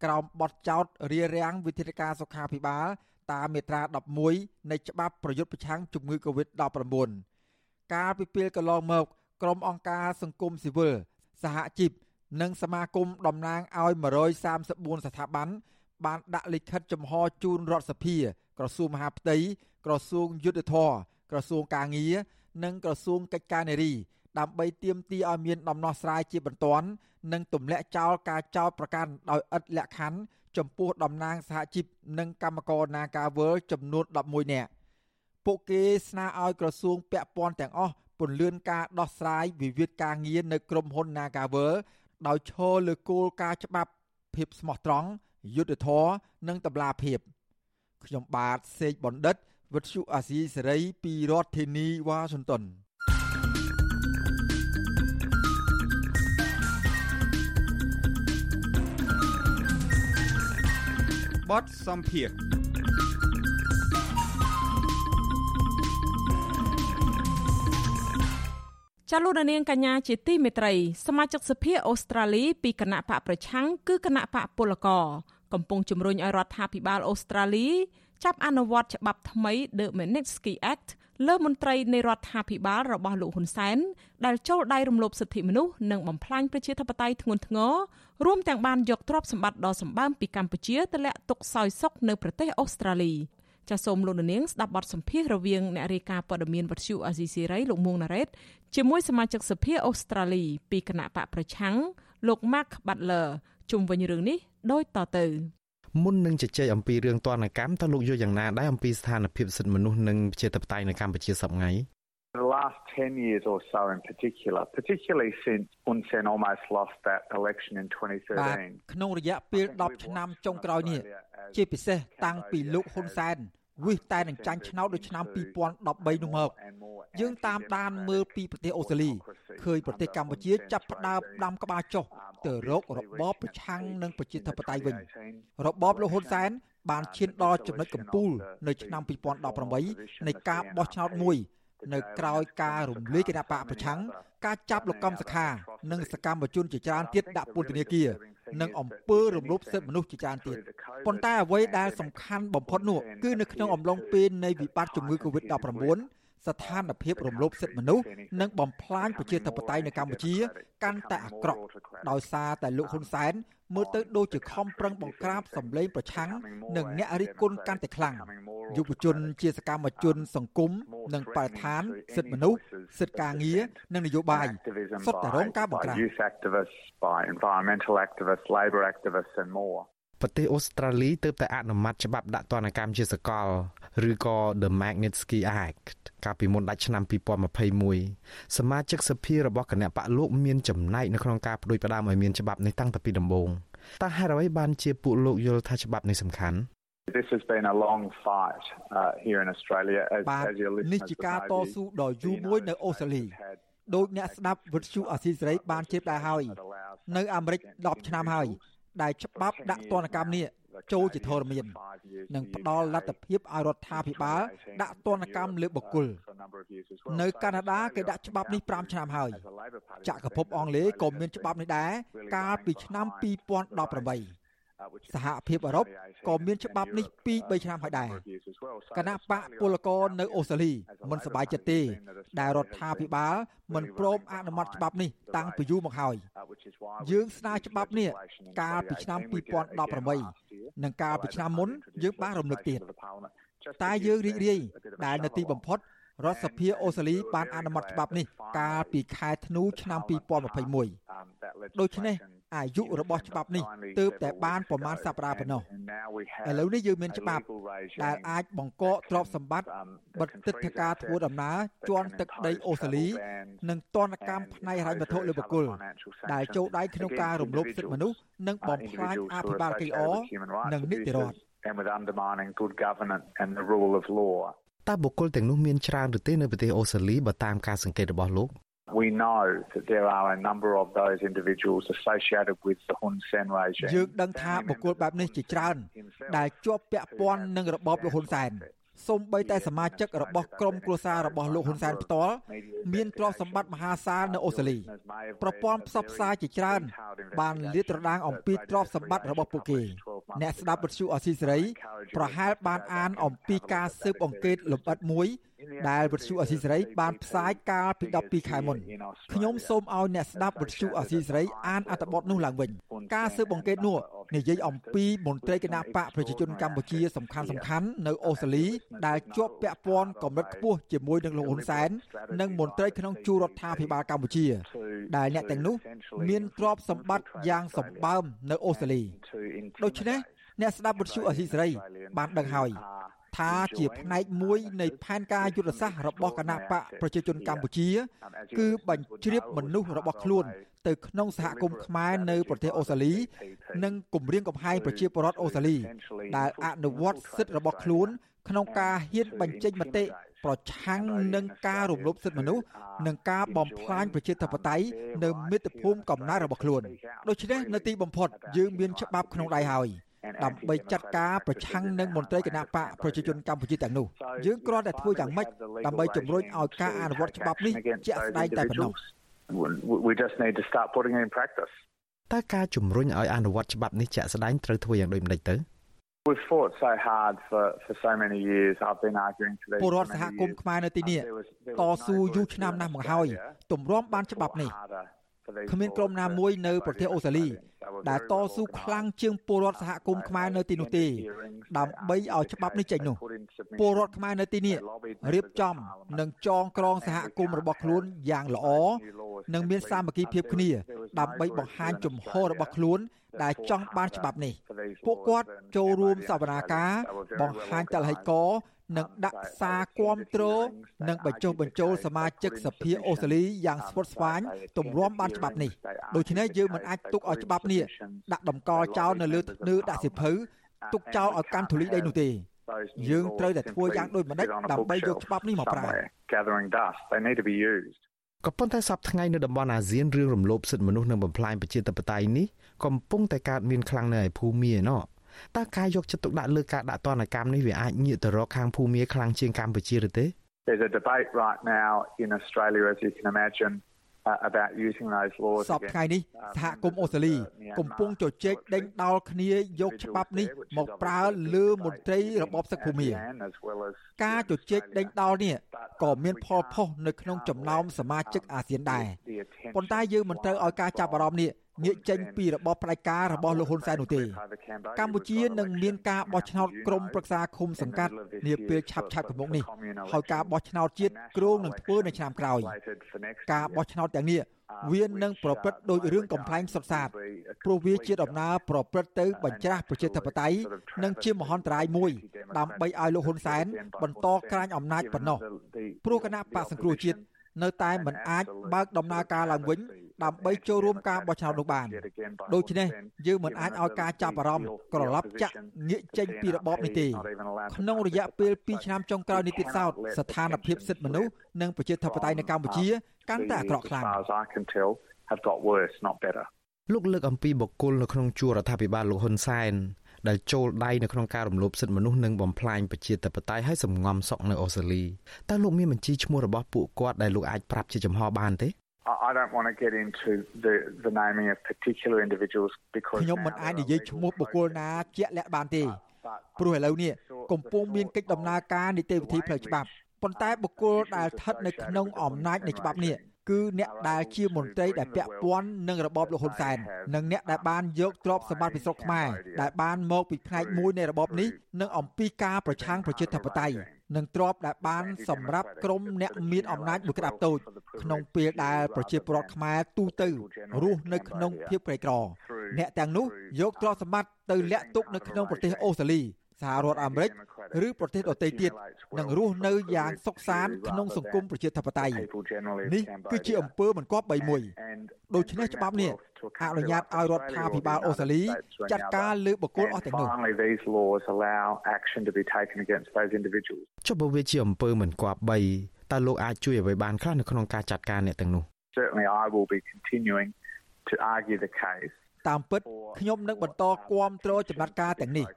ក្រោមបទចោទរារាំងវិធានការសុខាភិបាលតាមមាត្រា11នៃច្បាប់ប្រយុទ្ធប្រឆាំងជំងឺ Covid-19 កាលពីពេលកន្លងមក ក្រុមអង្គការសង្គមស៊ីវិលសហជីពនិងសមាគមតំណាងឲ្យ134ស្ថាប័នបានដាក់លិខិតចំហជូនរដ្ឋសភា ក្រសួងមហាផ្ទៃក្រសួងយុទ្ធភ័ពក្រសួងកាងារនិងក្រសួងកិច្ចការនារី ដើម្បីទាមទារឲ្យមានដំណោះស្រាយជាបន្ទាន់និងទម្លាក់ចោលការចោទប្រកាន់ដោយឥតលក្ខខណ្ឌចំពោះតំណាងសហជីពនិងកម្មករ Nagawal ចំនួន11នាក់ពួកគេស្នើឲ្យក្រសួងពាក់ព័ន្ធទាំងអស់ពន្លឿនការដោះស្រាយវិវាទការងារនៅក្រុមហ៊ុន Nagawal ដោយឈរលើគោលការណ៍ច្បាប់ភាពស្មោះត្រង់យុត្តិធម៌និងតម្លាភាពខ្ញុំបាទសេកបណ្ឌិតវិទ្យុអាស៊ីសេរីពីរដ្ឋធានីវ៉ាស៊ីនតោន បទសំភារចាលោកនាងកញ្ញាជាទីមេត្រីសមាជិកសភាអូស្ត្រាលីពីគណៈបកប្រឆាំងគឺគណៈបកពលករកំពុងជំរុញឲ្យរដ្ឋាភិបាលអូស្ត្រាលីចាប់អនុវត្តច្បាប់ថ្មី The Magnitsky Act លើមន្ត្រីនៃរដ្ឋាភិបាលរបស់លោកហ៊ុនសែនដែលចូលដៃរំលោភសិទ្ធិមនុស្សនិងបំផ្លាញប្រជាធិបតេយ្យធ្ងន់ធ្ងររួមទាំងបានយកទ្រព្យសម្បត្តិដ៏សម្បើមពីកម្ពុជាទៅលាក់ទុកសោយសុខនៅប្រទេសអូស្ត្រាលី។ចាសសូមលោកនាងស្ដាប់បទសម្ភាសន៍រវាងអ្នករាយការណ៍ព័ត៌មានវັດឈូអាស៊ីសេរីលោកមួងណារ៉េតជាមួយសមាជិកសភាអូស្ត្រាលីពីគណៈបកប្រឆាំងលោក Mark Butler ជុំវិញរឿងនេះដូចតទៅ មុននឹងជជែកអំពីរឿងទណ្ឌកម្មតើលោកយល់យ៉ាងណាដែរអំពីស្ថានភាពសិទ្ធិមនុស្សនិងប្រជាធិបតេយ្យនៅកម្ពុជាសប្តាហ៍ថ្ងៃ last 10 years or so in particular, particularly since Hun Sen almost lost that election in 2013. ក្នុងរយៈពេល10ឆ្នាំចុងក្រោយនេះជាពិសេសតាំងពីលោកហ៊ុនសែន វិសតែនឹងចាញ់ឆ្នោតនៅឆ្នាំ2013នោះមកយើងតាមដានមើលពីប្រទេសអូស្ត្រាលីឃើញប្រទេសកម្ពុជាចាប់ផ្ដើមដាំក្បាលចុះទៅរករបបប្រឆាំងនឹងប្រជាធិបតេយ្យវិញរបបលោកហ៊ុនសែនបានឈានដល់ចំណុចកំពូលនៅឆ្នាំ2018នៃការបោះឆ្នោតមួយ នៅក្រៅការរំលាយគណៈបកប្រឆាំងការចាប់លោកកំសខា និងសកម្មជនជាច្រើនទៀតដាក់ពន្ធនាគារនិងអំពើរំលោភសិទ្ធិមនុស្សជាច្រើនទៀតប៉ុន្តែអ្វីដែលសំខាន់បំផុតនោះគឺនៅក្នុងអំឡុងពេលនៃវិបត្តិជំងឺ Covid-19 ស្ថានភាពរំលោភសិទ្ធិមនុស្សនិងបំផ្លាញប្រជាធិបតេយ្យនៅកម្ពុជា កាន់តែអាក្រក់ដោយសារតែលោកហ៊ុនសែនមើលទៅដូចជាខំប្រឹងបង្ក្រាបសម្លេងប្រឆាំងនិងអ្នករិះគន់កាន់តែខ្លាំងយុវជនជាសកម្មជន សង្គមនិងបរិស្ថាន សិទ្ធិមនុស្សសិទ្ធិការងារនិងនយោបាយសុទ្ធតែរងការបង្ក្រាប environmental activists labor activists and more ប្រទេសអូស្ត្រាលីទើបតែអនុម័តច្បាប់ដាក់ទណ្ឌកម្មជាសកលឬក៏ The Magnitsky Act កាលពីមុនដាច់ឆ្នាំ2021សមាជិកសភារបស់គណៈបកលោកមានចំណែកនៅក្នុងការបដិបដាមឲ្យមានច្បាប់នេះតាំងពីដំបូងតើហេតុអ្វីបានជាពួកលោកយល់ថាច្បាប់នេះសំខាន់ This has been a long fight uh, here in Australia as as your listeners នេះជាការតស៊ូដ៏យូរមួយនៅអូស្ត្រាលីដោយអ្នកស្ដាប់វិទ្យុអាស៊ីសេរីបានជេបដែរហើយនៅអាមេរិក10ឆ្នាំហើយ ដែលច្បាប់ដាក់ទណ្ឌកម្មនេះចូលជាធរមាននិងផ្ដល់លទ្ធភាពឲ្យរដ្ឋាភិបាលដាក់ទណ្ឌកម្មលើបុគ្គលនៅកាណាដាគេដាក់ច្បាប់នេះ5ឆ្នាំហើយចក្រភពអង់គ្លេសក៏មានច្បាប់នេះដែរកាលពីឆ្នាំ2018 សហភាពអឺរ៉ុបក៏មានច្បាប់នេះពី3ឆ្នាំហើយដែរគណៈបកពលករនៅអូស្ត្រាលីមិនសប្បាយចិត្តទេ ដែលរដ្ឋាភិបាលមិនព្រមអនុម័តច្បាប់នេះតាំងពីយូរមកហើយយើងស្នើច្បាប់នេះកាលពីឆ្នាំ2018និងកាលពីឆ្នាំមុនយើងបានរំលឹកទៀតតែយើងរីករាយដែលនៅទីបំផុតរដ្ឋសភាអូស្ត្រាលីបានអនុម័តច្បាប់នេះកាលពីខែធ្នូឆ្នាំ2021ដូច្នេះ អាយុរបស់ច្បាប់នេះទើបតែបានប្រមាណសប្តាហ៍ប៉ុណ្ណោះឥឡូវនេះយើងមានច្បាប់ដែលអាចបង្កកទ្រព្យសម្បត្តិបិទទឹកធការធ្វើដំណើរជន់ទឹកដីអូស្ត្រាលី និងទណ្ឌកម្មផ្នែកហិរញ្ញវត្ថុលើបុគ្គលដែលចូលដៃក្នុងការរំលោភសិទ្ធិមនុស្សនិងបំផ្លាញអភិបាលកិច្ចល្អនិងនីតិរដ្ឋ and with undermining good governance and the rule of law តើបុគ្គលទាំងនោះមានច្រើនឬទេនៅប្រទេសអូស្ត្រាលីបើតាមការសង្កេតរបស់លោក we know that there are a number of those individuals associated with the Hun Sen regime យើងដឹងថាបុគ្គលបែបនេះជាច្រើន ដែលជាប់ពាក់ព័ន្ធនឹងរបបលោកហ៊ុនសែនសូម្បីតែសមាជិករបស់ក្រុមគ្រួសាររបស់លោកហ៊ុនសែនផ្ទាល់មានទ្រព្យសម្បត្តិមហាសាលនៅអូស្ត្រាលីប្រព័ន្ធផ្សព្វផ្សាយជាច្រើន បានលាតត្រដាងអំពីទ្រព្យសម្បត្តិរបស់ពួកគេ អ្នកស្ដាប់វិទ្យុអស៊ីសេរីប្រហែលបានអានអំពីការស៊ើបអង្កេតលម្អិតមួយ ដែលវិទ្យុអស៊ីសេរីបានផ្សាយកាលពី12ខែមុនខ្ញុំសូមឲ្យអ្នកស្ដាប់វិទ្យុអស៊ីសេរីអានអត្ថបទនោះឡើងវិញការស៊ើបអង្កេតនោះនិយាយអំពីមន្ត្រីគណៈបកប្រជាជនកម្ពុជាសំខាន់សំខាន់នៅអូស្ត្រាលី ដែលជាប់ពាក់ព័ន្ធកម្រិតខ្ពស់ជាមួយនឹងលោកហ៊ុនសែននិងមន្ត្រីក្នុងជួររដ្ឋាភិបាលកម្ពុជា ដែលអ្នកទាំងនោះ មានទ្រព្យសម្បត្តិយ៉ាងសម្បើមនៅអូស្ត្រាលីដូច្នេះ អ្នកស្ដាប់វិទ្យុអស៊ីសេរីបានដឹងហើយថាជាផ្នែកមួយនៃផែនការយុទ្ធសាស្ត្ររបស់គណៈបកប្រជាជនកម្ពុជា គឺបញ្ជ្រាបមនុស្សរបស់ខ្លួនទៅក្នុងសហគមន៍ខ្មែរនៅប្រទេសអូស្ត្រាលី និងគម្រាមកំហែងប្រជាពលរដ្ឋអូស្ត្រាលី ដែលអនុវត្តសិទ្ធិរបស់ខ្លួន ក្នុងការហ៊ានបញ្ចេញមតិប្រឆាំងនឹងការរំលោភសិទ្ធិមនុស្សនិងការបំផ្លាញប្រជាធិបតេយ្យនៅមាតុភូមិកំណើតរបស់ខ្លួនដូច្នេះនៅទីបំផុតយើងមានច្បាប់ក្នុងដៃហើយ ដើម្បីចាត់ការប្រឆាំងនឹងមន្ត្រីគណៈបកប្រជាជនកម្ពុជាទាំងនោះយើងគ្រាន់តែធ្វើយ៉ាងម៉េចដើម្បីជំរុញឲ្យការអនុវត្តច្បាប់នេះជាក់ស្ដែងតែប៉ុណ្ណោះ we just need to start putting it in practice តើការជំរុញឲ្យអនុវត្តច្បាប់នេះជាក់ស្ដែងត្រូវធ្វើយ៉ាងដូចម្តេចទៅ We've fought so hard for for so many years. I've been arguing for this. ពលរដ្ឋសហគមន៍ខ្មែរនៅទីនេះតស៊ូយូរឆ្នាំណាស់មកហើយទម្រាំបានច្បាប់នេះ គ្មានក្រុមណាមួយនៅប្រទេសអូស្ត្រាលីដែលតស៊ូខ្លាំងជាងពលរដ្ឋសហគមន៍ខ្មែរនៅទីនោះទេដើម្បីឲ្យច្បាប់នេះចេញនោះពលរដ្ឋខ្មែរនៅទីនេះរៀបចំនិងចងក្រងសហគមន៍របស់ខ្លួនយ៉ាងល្អនិងមានសាមគ្គីភាពគ្នាដើម្បីបង្ហាញជំហររបស់ខ្លួន ដែលចង់បានច្បាប់នេះពួកគាត់ចូលរួមសវនាការបង្ហាញតលហិកនឹងដាក់សារគាំទ្រនិងបញ្ចុះបញ្ចូលសមាជិកសភាអូស្ត្រាលីយ៉ាងស្វិតស្វាញទម្រាំបានច្បាប់នេះដូច្នេះយើងមិនអាចទុកឲ្យច្បាប់នេះដាក់តម្កល់ចោលនៅលើធ្នើដាក់សិភៅទុកចោលឲ្យកាន់ធូលីដីនោះទេយើងត្រូវតែធ្វើយ៉ាងដូចម្ដេចដើម្បីយកច្បាប់នេះមកប្រើ gathering dust they need to be used ក៏ប៉ុន្តែសប្តាហ៍ថ្ងៃនៅតំបន់អាស៊ានរឿងរំលោភសិទ្ធិមនុស្សនិងបំផ្លាញប្រជាធិបតេយ្យនេះ កំពុងតែកើតមានខ្លាំងនៅឯភូមាឯណោះតើការយកចិត្តទុកដាក់លើការដាក់ទណ្ឌកម្មនេះវាអាចងាកទៅរកខាងភូមាខ្លាំងជាងកម្ពុជាឬទេ There's a debate right now in Australia as you can imagine about using those laws សពថ្ងៃនេះសហគមន៍អូស្ត្រាលីកំពុងជជែកដេញដោលគ្នាយកច្បាប់នេះមកប្រើលើមន្ត្រីរបបសឹកភូមិការជជែកដេញដោលនេះក៏មានផលផុសនៅក្នុងចំណោមសមាជិកអាស៊ានដែរប៉ុន្តែយើងមិនត្រូវឲ្យការចាប់អារម្មណ៍នេះ ងាកចេញពីរបបផ្ដាច់ការរបស់លោកហ៊ុនសែននោះទេកម្ពុជានឹងមានការបោះឆ្នោតក្រុមប្រឹក្សាឃុំសង្កាត់នាពេលឆាប់ឆាប់ខាងមុខនេះហើយការបោះឆ្នោតជាតិគ្រោងនឹងធ្វើនៅឆ្នាំក្រោយការបោះឆ្នោតទាំងនេះវានឹងប្រព្រឹត្តដោយរឿងកំ pl ែងសុតសាតព្រោះវាជាដំណើរប្រព្រឹត្តទៅបញ្ច្រាស់ប្រជាធិបតេយ្យនិងជាមហន្តរាយមួយ ដើម្បីឲ្យលោកហ៊ុនសែន បន្តក្រាញអំណាចប៉ុណ្ណោះព្រោះគណៈបកសង្គ្រោះជាតិនៅតែមិនអាចបើកដំណើរការឡើងវិញ ដើម្បីចូលរួមការបោះឆ្នោតនោះបានដូច្នេះយើងមិនអាចឲ្យការចាប់អារម្មណ៍ក្រឡប់ចាក់ងាកចេញពីរបបនេះទេក្នុងរយៈពេល2ឆ្នាំចុងក្រោយនេះទៀតសោតស្ថានភាពសិទ្ធិមនុស្សនិងប្រជាធិបតេយ្យនៅកម្ពុជាកាន់តែអាក្រក់ខ្លាំង have got worse not better លោកលើកអំពីបកគលនៅក្នុងជួររដ្ឋាភិបាលលោកហ៊ុនសែនដែលចូលដៃនៅក្នុងការរំលោភសិទ្ធិមនុស្សនិងបំផ្លាញប្រជាធិបតេយ្យឲ្យសំងំសក់នៅអូស្ត្រាលីតើលោកមានបញ្ជីឈ្មោះរបស់ពួកគាត់ដែលលោកអាចប្រាប់ជាចំហបានទេ I don't want to get into the the naming of particular individuals because ខ្ញុំមិនអាចនិយាយឈ្មោះបុគ្គលណាជាក់លាក់បានទេព្រោះឥឡូវនេះកំពុងមានកិច្ចដំណើរការនីតិវិធីផ្លូវច្បាប់ប៉ុន្តែបុគ្គលដែលស្ថិតនៅក្នុងអំណាចនៃច្បាប់នេះគឺអ្នកដែលជាមន្ត្រីដែលពាក់ព័ន្ធនឹងរបបលោកហ៊ុនសែននិងអ្នកដែលបានយកទ្រព្យសម្បត្តិពីស្រុកខ្មែរដែលបានមកពីផ្នែកមួយនៃរបបនេះនិងអំពីការប្រឆាំងប្រជាធិបតេយ្យ និងទ្រព្យដែលបានសម្រាប់ក្រុមអ្នកមានអំណាចមួយក្តាប់តូចក្នុងពេលដែលប្រជាពលរដ្ឋខ្មែរទូទៅរស់នៅក្នុងភាពក្រីក្រ អ្នកទាំងនោះយកទ្រព្យសម្បត្តិទៅលាក់ទុកនៅក្នុងប្រទេសអូស្ត្រាលី សហរដ្ឋអាមេរិកឬប្រទេសដទៃទៀតនឹងរស់នៅយ៉ាងសុខសាន្តក្នុងសង្គមប្រជាធិបតេយ្យនេះគឺជាអំពើមិនគប្បីមួយដូច្នេះច្បាប់នេះអនុញ្ញាតឲ្យរដ្ឋាភិបាលអូស្ត្រាលីចាត់ការលើបុគ្គលអស់ទាំងនោះចុះបើវាជាអំពើមិនគប្បីតើលោកអាចជួយអ្វីបានខ្លះនៅក្នុងការចាត់ការអ្នកទាំងនោះ Certainly I will be continuing to argue the case តាមពិតខ្ញុំនឹងបន្តគាំទ្រចំណាត់ការទាំងនេះ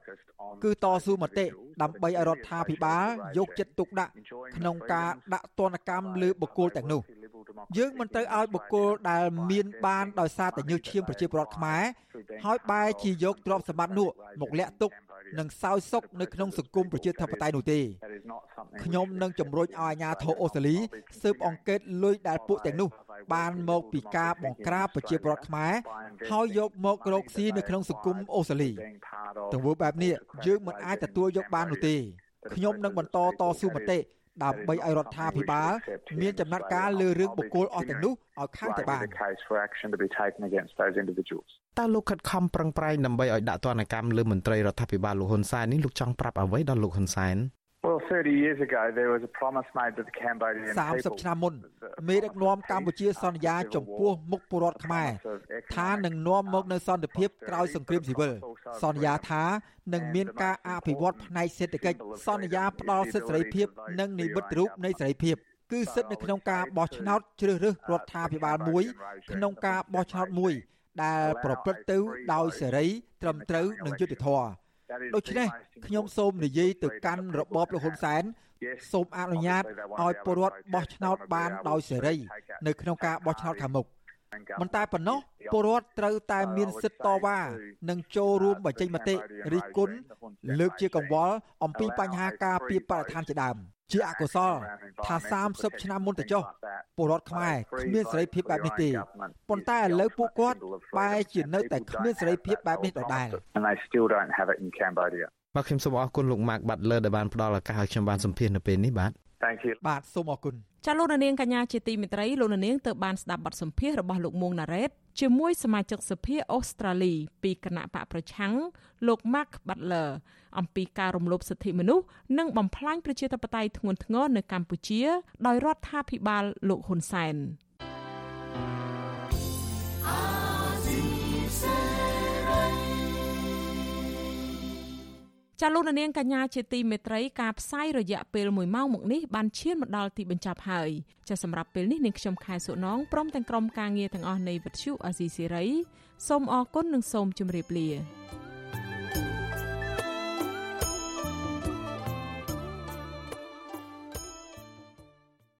គឺតស៊ូមតិដើម្បីឲ្យរដ្ឋាភិបាលយកចិត្តទុកដាក់ក្នុងការដាក់ទណ្ឌកម្មលើបុគ្គលទាំងនោះយើងមិនត្រូវឲ្យបុគ្គលដែលមានបានដោយសារតែញើសឈាមប្រជាពលរដ្ឋខ្មែរហើយបែរជាយកទ្រព្យសម្បត្តិនោះមកលាក់ទុកនិងសោយសុខនៅក្នុងសង្គមប្រជាធិបតេយ្យនោះទេខ្ញុំនឹងជំរុញឲ្យអាជ្ញាធរអូស្ត្រាលីស៊ើបអង្កេតលុយដែលពួកទាំងនោះ បានមកពីការបង្ក្រាបប្រជាពលរដ្ឋខ្មែរហើយយកមករកស៊ីនៅក្នុងសង្គមអូស្ត្រាលីទង្វើបែបនេះយើងមិនអាចទទួលយកបាននោះទេខ្ញុំនឹងបន្តតស៊ូមតិដើម្បីឲ្យរដ្ឋាភិបាលមានចំណាត់ការលើរឿងបុគ្គលអស់ទាំងនោះឲ្យខាងតែបានតើលោកខិតខំប្រឹងប្រែងដើម្បីឲ្យដាក់ទណ្ឌកម្មលើមន្ត្រីរដ្ឋាភិបាលលោកហ៊ុនសែននេះលោកចង់ប្រាប់អ្វីដល់លោកហ៊ុនសែន Well 30 years ago there was a promise made to the Cambodian people 30ឆ្នាំមុនមេដឹកនាំកម្ពុជាសន្យាចំពោះមុខពលរដ្ឋខ្មែរថានឹងនាំមកនៅសន្តិភាពក្រោយសង្គ្រាមស៊ីវិលសន្យាថានឹងមានការអភិវឌ្ឍផ្នែកសេដ្ឋកិច្ចសន្យាផ្ដល់សិទ្ធិសេរីភាព និងនិមិត្តរូបនៃសេរីភាពគឺសិទ្ធិនៅក្នុងការបោះឆ្នោតជ្រើសរើសរដ្ឋាភិបាលមួយ ក្នុងការបោះឆ្នោតមួយ ដែលប្រព្រឹត្តទៅដោយសេរីត្រឹមត្រូវនិងយុត្តិធម៌ ដូច្នេះខ្ញុំសូមនិយាយទៅកាន់របបលោកហ៊ុនសែនសូមអនុញ្ញាតឲ្យពលរដ្ឋបោះឆ្នោតបានដោយសេរី នៅក្នុងការបោះឆ្នោតខាងមុខ មិនតែប៉ុណ្ណោះពលរដ្ឋត្រូវតែមានសិទ្ធិតវ៉ានិងចូលរួមបញ្ចេញមតិរិះគន់លើកជាកង្វល់អំពីបញ្ហាការពីបរិស្ថានជាដើមជាអកុសលថា30ឆ្នាំមុនទៅចុះពលរដ្ឋខ្មែរគ្មានសេរីភាពបែបនេះទេប៉ុន្តែឥឡូវពួកគាត់បែរជានៅតែគ្មានសេរីភាពបែបនេះដដែល and they still don't have it in Cambodia បាទខ្ញុំសូមអរគុណលោក Mark Butler ដែលបានផ្ដល់ឱកាសឲ្យខ្ញុំបានសម្ភាសន៍នៅពេលនេះបាទ Thank Thank you បាទសូមអរគុណចាលោកនាងកញ្ញាជាទីមេត្រីលោកនាងទៅបានស្ដាប់បទសម្ភាសន៍របស់លោកមួងណារ៉េតជាមួយសមាជិកសភាអូស្ត្រាលី ពីគណៈបកប្រឆាំងលោក Mark Butler អំពីការរំលោភសិទ្ធិមនុស្សនិងបំផ្លាញប្រជាធិបតេយ្យធ្ងន់ធ្ងរនៅកម្ពុជា ដោយរដ្ឋាភិបាលលោកហ៊ុនសែន ចាលោកនាងកញ្ញាជាទីមេត្រីការផ្សាយរយៈពេល1ម៉ោងមកនេះបានឈានមកដល់ទីបញ្ចប់ហើយចាសម្រាប់ពេលនេះនាងខ្ញុំខែសុណងព្រមទាំងក្រុមការងារទាំងអស់នៃវិទ្យុអាស៊ីសេរីសូមអរគុណនិងសូមជម្រាបលា